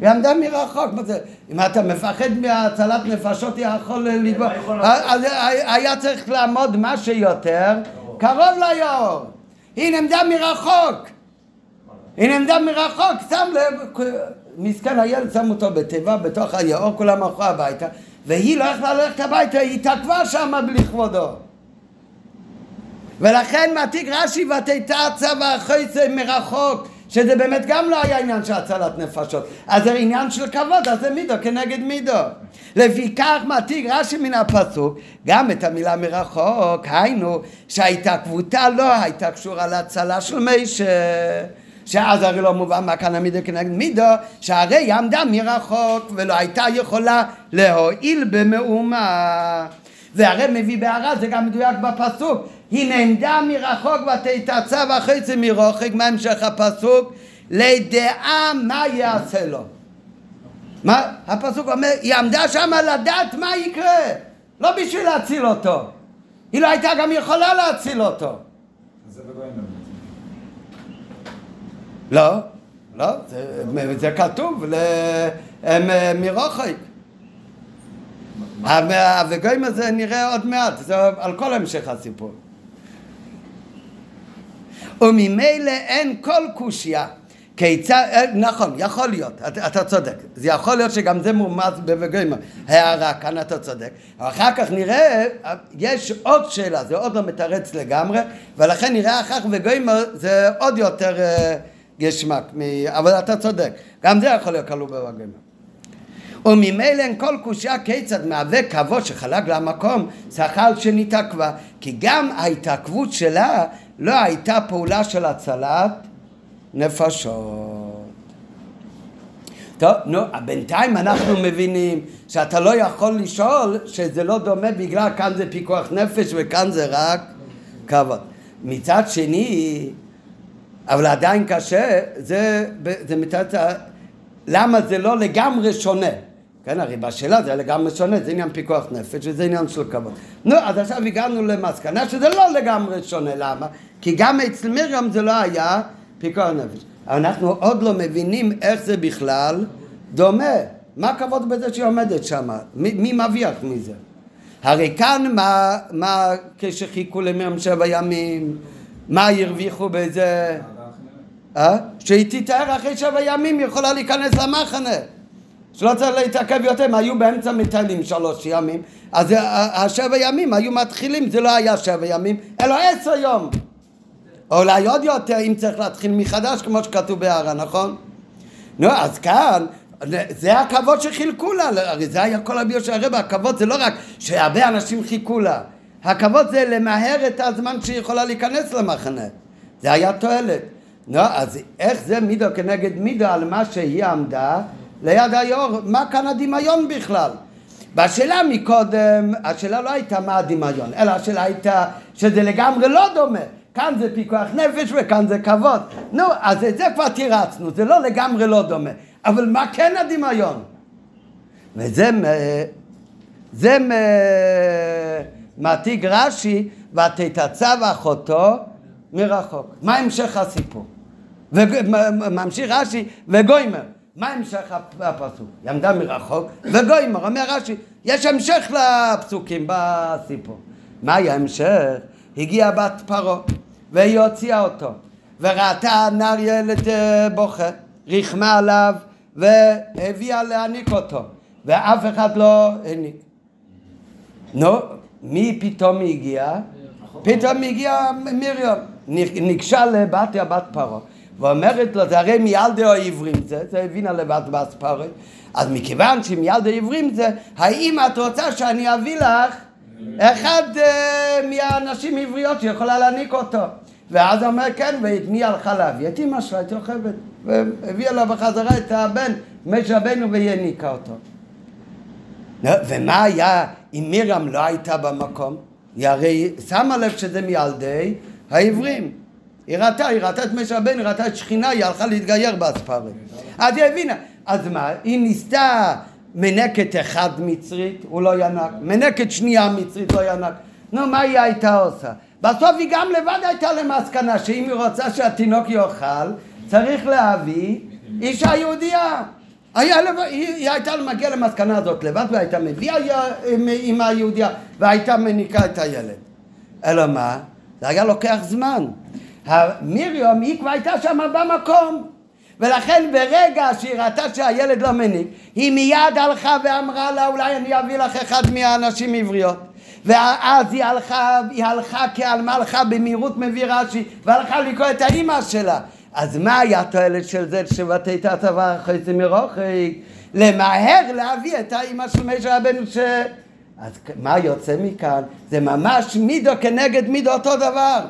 היא עמדה מרחוק, מה זה? אם אתה מפחד מהצלת נפשות, היא יכול לגבור. אז היה צריך לעמוד מה שיותר קרוב ליאור. היא נעמדה מרחוק. היא נעמדה מרחוק, שם לב, מסכן הילד שם אותו בתיבה בתוך היאור, כולם הלכו הביתה. והיא לא יכלה ללכת הביתה, היא התעכבה שם בלי כבודו. ולכן מעתיק רש"י ותתעצה והחצי מרחוק, שזה באמת גם לא היה עניין של הצלת נפשות. אז זה עניין של כבוד, אז זה מידו כנגד מידו. לפיכך מעתיק רש"י מן הפסוק גם את המילה מרחוק, היינו שההתעכבותה לא הייתה קשורה להצלה של מישה. שאז הרי לא מובן מה כאן המידו כנגד מידו, שהרי היא עמדה מרחוק ולא הייתה יכולה להועיל במאומה. והרי מביא בהערה, זה גם מדויק בפסוק, היא נעמדה מרחוק ותתעצה וחצי מרוחק, מה המשך הפסוק? לדעה מה יעשה לו. מה? הפסוק אומר, היא עמדה שם לדעת מה יקרה, לא בשביל להציל אותו. היא לא הייתה גם יכולה להציל אותו. לא, לא, זה, זה כתוב מרוחק. וגויים הזה נראה עוד מעט, זה על כל המשך הסיפור. וממילא אין כל קושייה. כיצד, אה, נכון, יכול להיות, אתה, אתה צודק, זה יכול להיות שגם זה מורמז בבגוימה, הערה, כאן אתה צודק, אבל אחר כך נראה, יש עוד שאלה, זה עוד לא מתרץ לגמרי, ולכן נראה אחר כך בגוימה זה עוד יותר גשמק, אבל אתה צודק, גם זה יכול להיות כלול בבגוימה. וממילא אין כל קושייה כיצד מהווה כבוד שחלק למקום שכר שנתעכבה כי גם ההתעכבות שלה לא הייתה פעולה של הצלת נפשות. טוב, נו, בינתיים אנחנו מבינים שאתה לא יכול לשאול שזה לא דומה בגלל כאן זה פיקוח נפש וכאן זה רק כבוד. מצד שני, אבל עדיין קשה, זה, זה מצד... למה זה לא לגמרי שונה? כן, הרי בשאלה זה לגמרי שונה, זה עניין פיקוח נפש וזה עניין של כבוד. נו, אז עכשיו הגענו למסקנה שזה לא לגמרי שונה, למה? כי גם אצל מרים זה לא היה פיקוח נפש. אנחנו עוד לא מבינים איך זה בכלל דומה. מה הכבוד בזה שהיא עומדת שם? מי, מי מבטיח מזה? הרי כאן מה, מה כשחיכו למרים שבע ימים, מה הרוויחו בזה? אה? שהיא תתאר אחרי שבע ימים, היא יכולה להיכנס למחנה. שלא צריך להתעכב יותר, הם היו באמצע מטיילים שלוש ימים, אז השבע ימים היו מתחילים, זה לא היה שבע ימים, אלא עשר יום. אולי עוד יותר אם צריך להתחיל מחדש כמו שכתוב בהערה, נכון? נו, אז כאן, זה הכבוד שחילקו לה, הרי זה היה כל הביור של הרבה, הכבוד זה לא רק שהרבה אנשים חיכו לה, הכבוד זה למהר את הזמן שהיא יכולה להיכנס למחנה, זה היה תועלת. נו, אז איך זה מידו כנגד מידו על מה שהיא עמדה ליד היו"ר, מה כאן הדמיון בכלל? והשאלה מקודם, השאלה לא הייתה מה הדמיון, אלא השאלה הייתה שזה לגמרי לא דומה. כאן זה פיקוח נפש וכאן זה כבוד. נו, אז את זה כבר תירצנו, זה לא לגמרי לא דומה. אבל מה כן הדמיון? וזה זה מעתיק רש"י, ותתצב אחותו מרחוק. מה המשך הסיפור? וממשיך רש"י, וגוימר. מה המשך הפסוק? היא עמדה מרחוק, וגוימר, אומר רש"י, יש המשך לפסוקים בסיפור. מהי ההמשך? הגיעה בת פרעה, והיא הוציאה אותו, וראתה נער ילד אה, בוכה, ריחמה עליו, והביאה להעניק אותו, ואף אחד לא העניק. נו, מי פתאום הגיע? פתאום הגיעה מרים, ניגשה לבתיה בת פרעה. ואומרת לו, זה הרי מילדי העברים זה, זה הבינה לבד בספרת, אז מכיוון שמילדי העברים זה, האם את רוצה שאני אביא לך אחד uh, מהנשים עבריות שיכולה להעניק אותו? ואז אומר כן, ואת מי הלכה להביא? את אמא שלה, את יוכבד, והביאה לה בחזרה את הבן, משה רבנו והיא העניקה אותו. ומה היה אם מרים לא הייתה במקום? היא הרי שמה לב שזה מילדי העברים. היא ראתה, היא ראתה את משה רבנו, היא ראתה את שכינה, היא הלכה להתגייר באספרת. אז היא הבינה. אז מה, היא ניסתה מנקת אחד מצרית, הוא לא ינק, מנקת שנייה מצרית, לא ינק. נו, מה היא הייתה עושה? בסוף היא גם לבד הייתה למסקנה שאם היא רוצה שהתינוק יאכל, צריך להביא אישה יהודייה. היה לב... היא, הייתה מגיעה למסקנה הזאת לבד והייתה מביאה עם היהודייה והייתה מניקה את הילד. אלא מה? זה היה לוקח זמן. מרים היא כבר הייתה שם במקום ולכן ברגע שהיא ראתה שהילד לא מניק היא מיד הלכה ואמרה לה אולי אני אביא לך אחד מהנשים עבריות ואז היא הלכה, היא הלכה כעלמה הלכה במהירות מביא רש"י והלכה לקרוא את האימא שלה אז מה היה התועלת של זה שבתי תתבה זה מרוחק? למהר להביא את האימא של משה רבנו ש... אז מה יוצא מכאן? זה ממש מידו כנגד מידו אותו דבר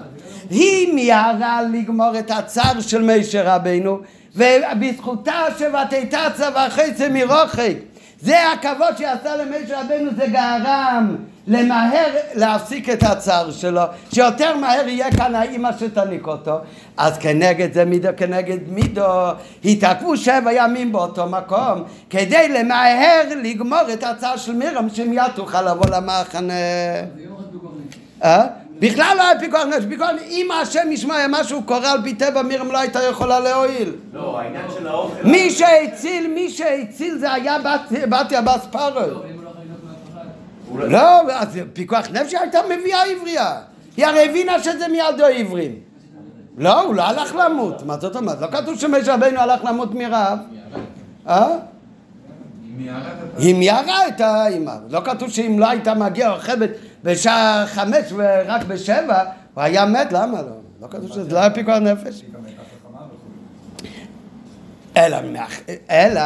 היא מיהרה לגמור את הצער של מישר רבינו ובזכותה ותתצה ואחרי מרוחק. זה הכבוד שעשה למישר רבינו זה גרם למהר להפסיק את הצער שלו. שיותר מהר יהיה כאן האימא שתניק אותו. אז כנגד זה מידו כנגד מידו התעכבו שבע ימים באותו מקום כדי למהר לגמור את הצער של מירם שמיד תוכל לבוא למחנה. אה? בכלל לא היה פיקוח נפש, פיקוח נפש, אם השם ישמע משהו קורה על פי טבע מירם לא הייתה יכולה להועיל. לא, העניין של האוכל... מי שהציל, מי שהציל זה היה בתיה בס פרו. לא, אז פיקוח נפש הייתה מביאה עברייה. היא הרי הבינה שזה מילדו עברים. לא, הוא לא הלך למות. מה זאת אומרת? לא כתוב שמשה רבנו הלך למות מרעב. אה? היא מיהרה את האימא. לא כתוב שאם לא הייתה מגיעה רוכבת בשעה חמש ורק בשבע, הוא היה מת, למה לא? לא כתוב שזה לא היה פיקוח נפש. אלא, אלא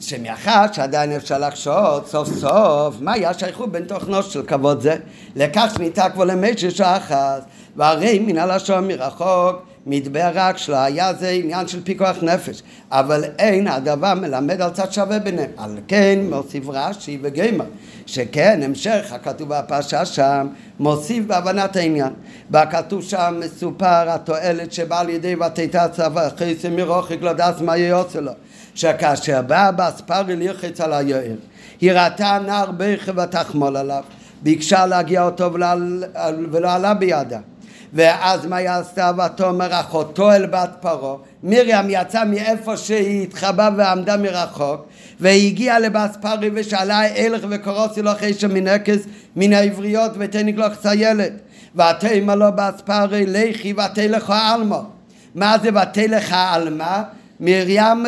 שמאחר שעדיין אפשר לחשוד סוף סוף מה היה שייכות בין תוכנו של כבוד זה לכך שניתק כבר למשך שעה אחת והרי מן הלשון מרחוק מדבר רק שלו היה זה עניין של פיקוח נפש. אבל אין הדבר מלמד על צד שווה ביניהם. על כן מוסיף רש"י וגמר שכן המשך הכתוב בפרשה שם מוסיף בהבנת העניין. בכתוב שם מסופר התועלת שבאה על ידי צבא חסר מרוחק לדעת מה יוצא לו שכאשר בא באספרי לרחץ על היוער היא ראתה נער בכר ותחמול עליו ביקשה להגיע אותו ולא עלה בידה ואז מה היא עשתה? ותאמר אחותו אל בת פרעה. מרים יצאה מאיפה שהיא התחבאה ועמדה מרחוק והיא הגיעה לבת פרי ושאלה אלך לו חשם מנקס מן העבריות ותניק לו ילד ותאמר לו בת פרי לכי ותלך העלמה מה זה ותלך העלמה? מרים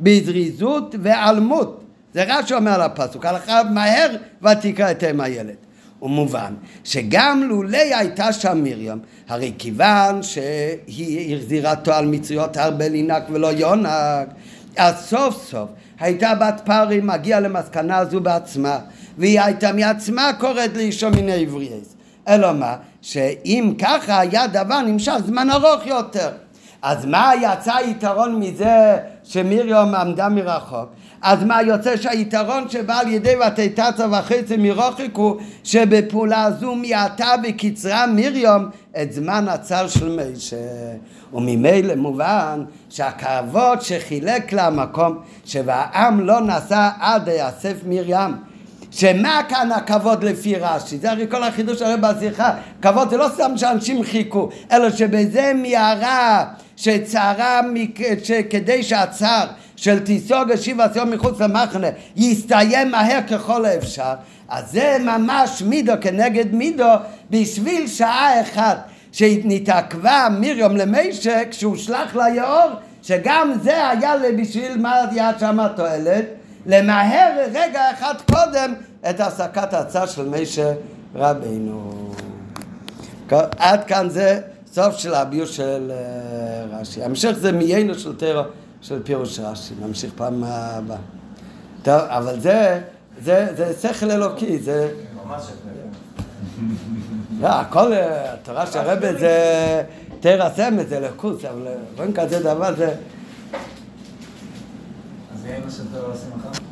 בזריזות ועלמות. זה רש"י אומר על הפסוק הלכה מהר ותקרא את אם הילד ומובן שגם לולי הייתה שם מרים, הרי כיוון שהיא החזירה אותו על מצריות הרבה לינק ולא יונק, אז סוף סוף הייתה בת פרי מגיעה למסקנה הזו בעצמה, והיא הייתה מעצמה קוראת לאישו מיני עברייס. אלא מה? שאם ככה היה דבר נמשך זמן ארוך יותר. אז מה יצא היתרון מזה שמרים עמדה מרחוק? אז מה יוצא שהיתרון שבא על ידי ותתצה וחצי מרוחק הוא שבפעולה זו מיעטה וקיצרה מרים את זמן הצר של מישה וממילא מובן שהכבוד שחילק לה המקום שהעם לא נסע עד יאסף מרים שמה כאן הכבוד לפי רש"י? זה הרי כל החידוש הרי בשיחה. כבוד זה לא סתם שאנשים חיכו, אלא שבזה מיהרה שצערה, שכדי שהצער של תיסוג השיבה ציון מחוץ למחנה יסתיים מהר ככל האפשר, אז זה ממש מידו כנגד מידו בשביל שעה אחת שנתעכבה מרים למשק שהוא שלח ליאור שגם זה היה בשביל מה היה שם התועלת למהר רגע אחד קודם את הפסקת הצד של מישה רבינו. עד כאן זה סוף של הביור של אה, רש"י. המשך זה מיינו של טרו של פירוש רש"י. נמשיך פעם הבאה. טוב, אבל זה, זה, זה שכל אלוקי, זה... ממש לא, הכל, התורה של הרבה זה תרא סמד, זה לקוץ, אבל רואים כזה דבר, זה... אז זה מה שאתה עושה מחר?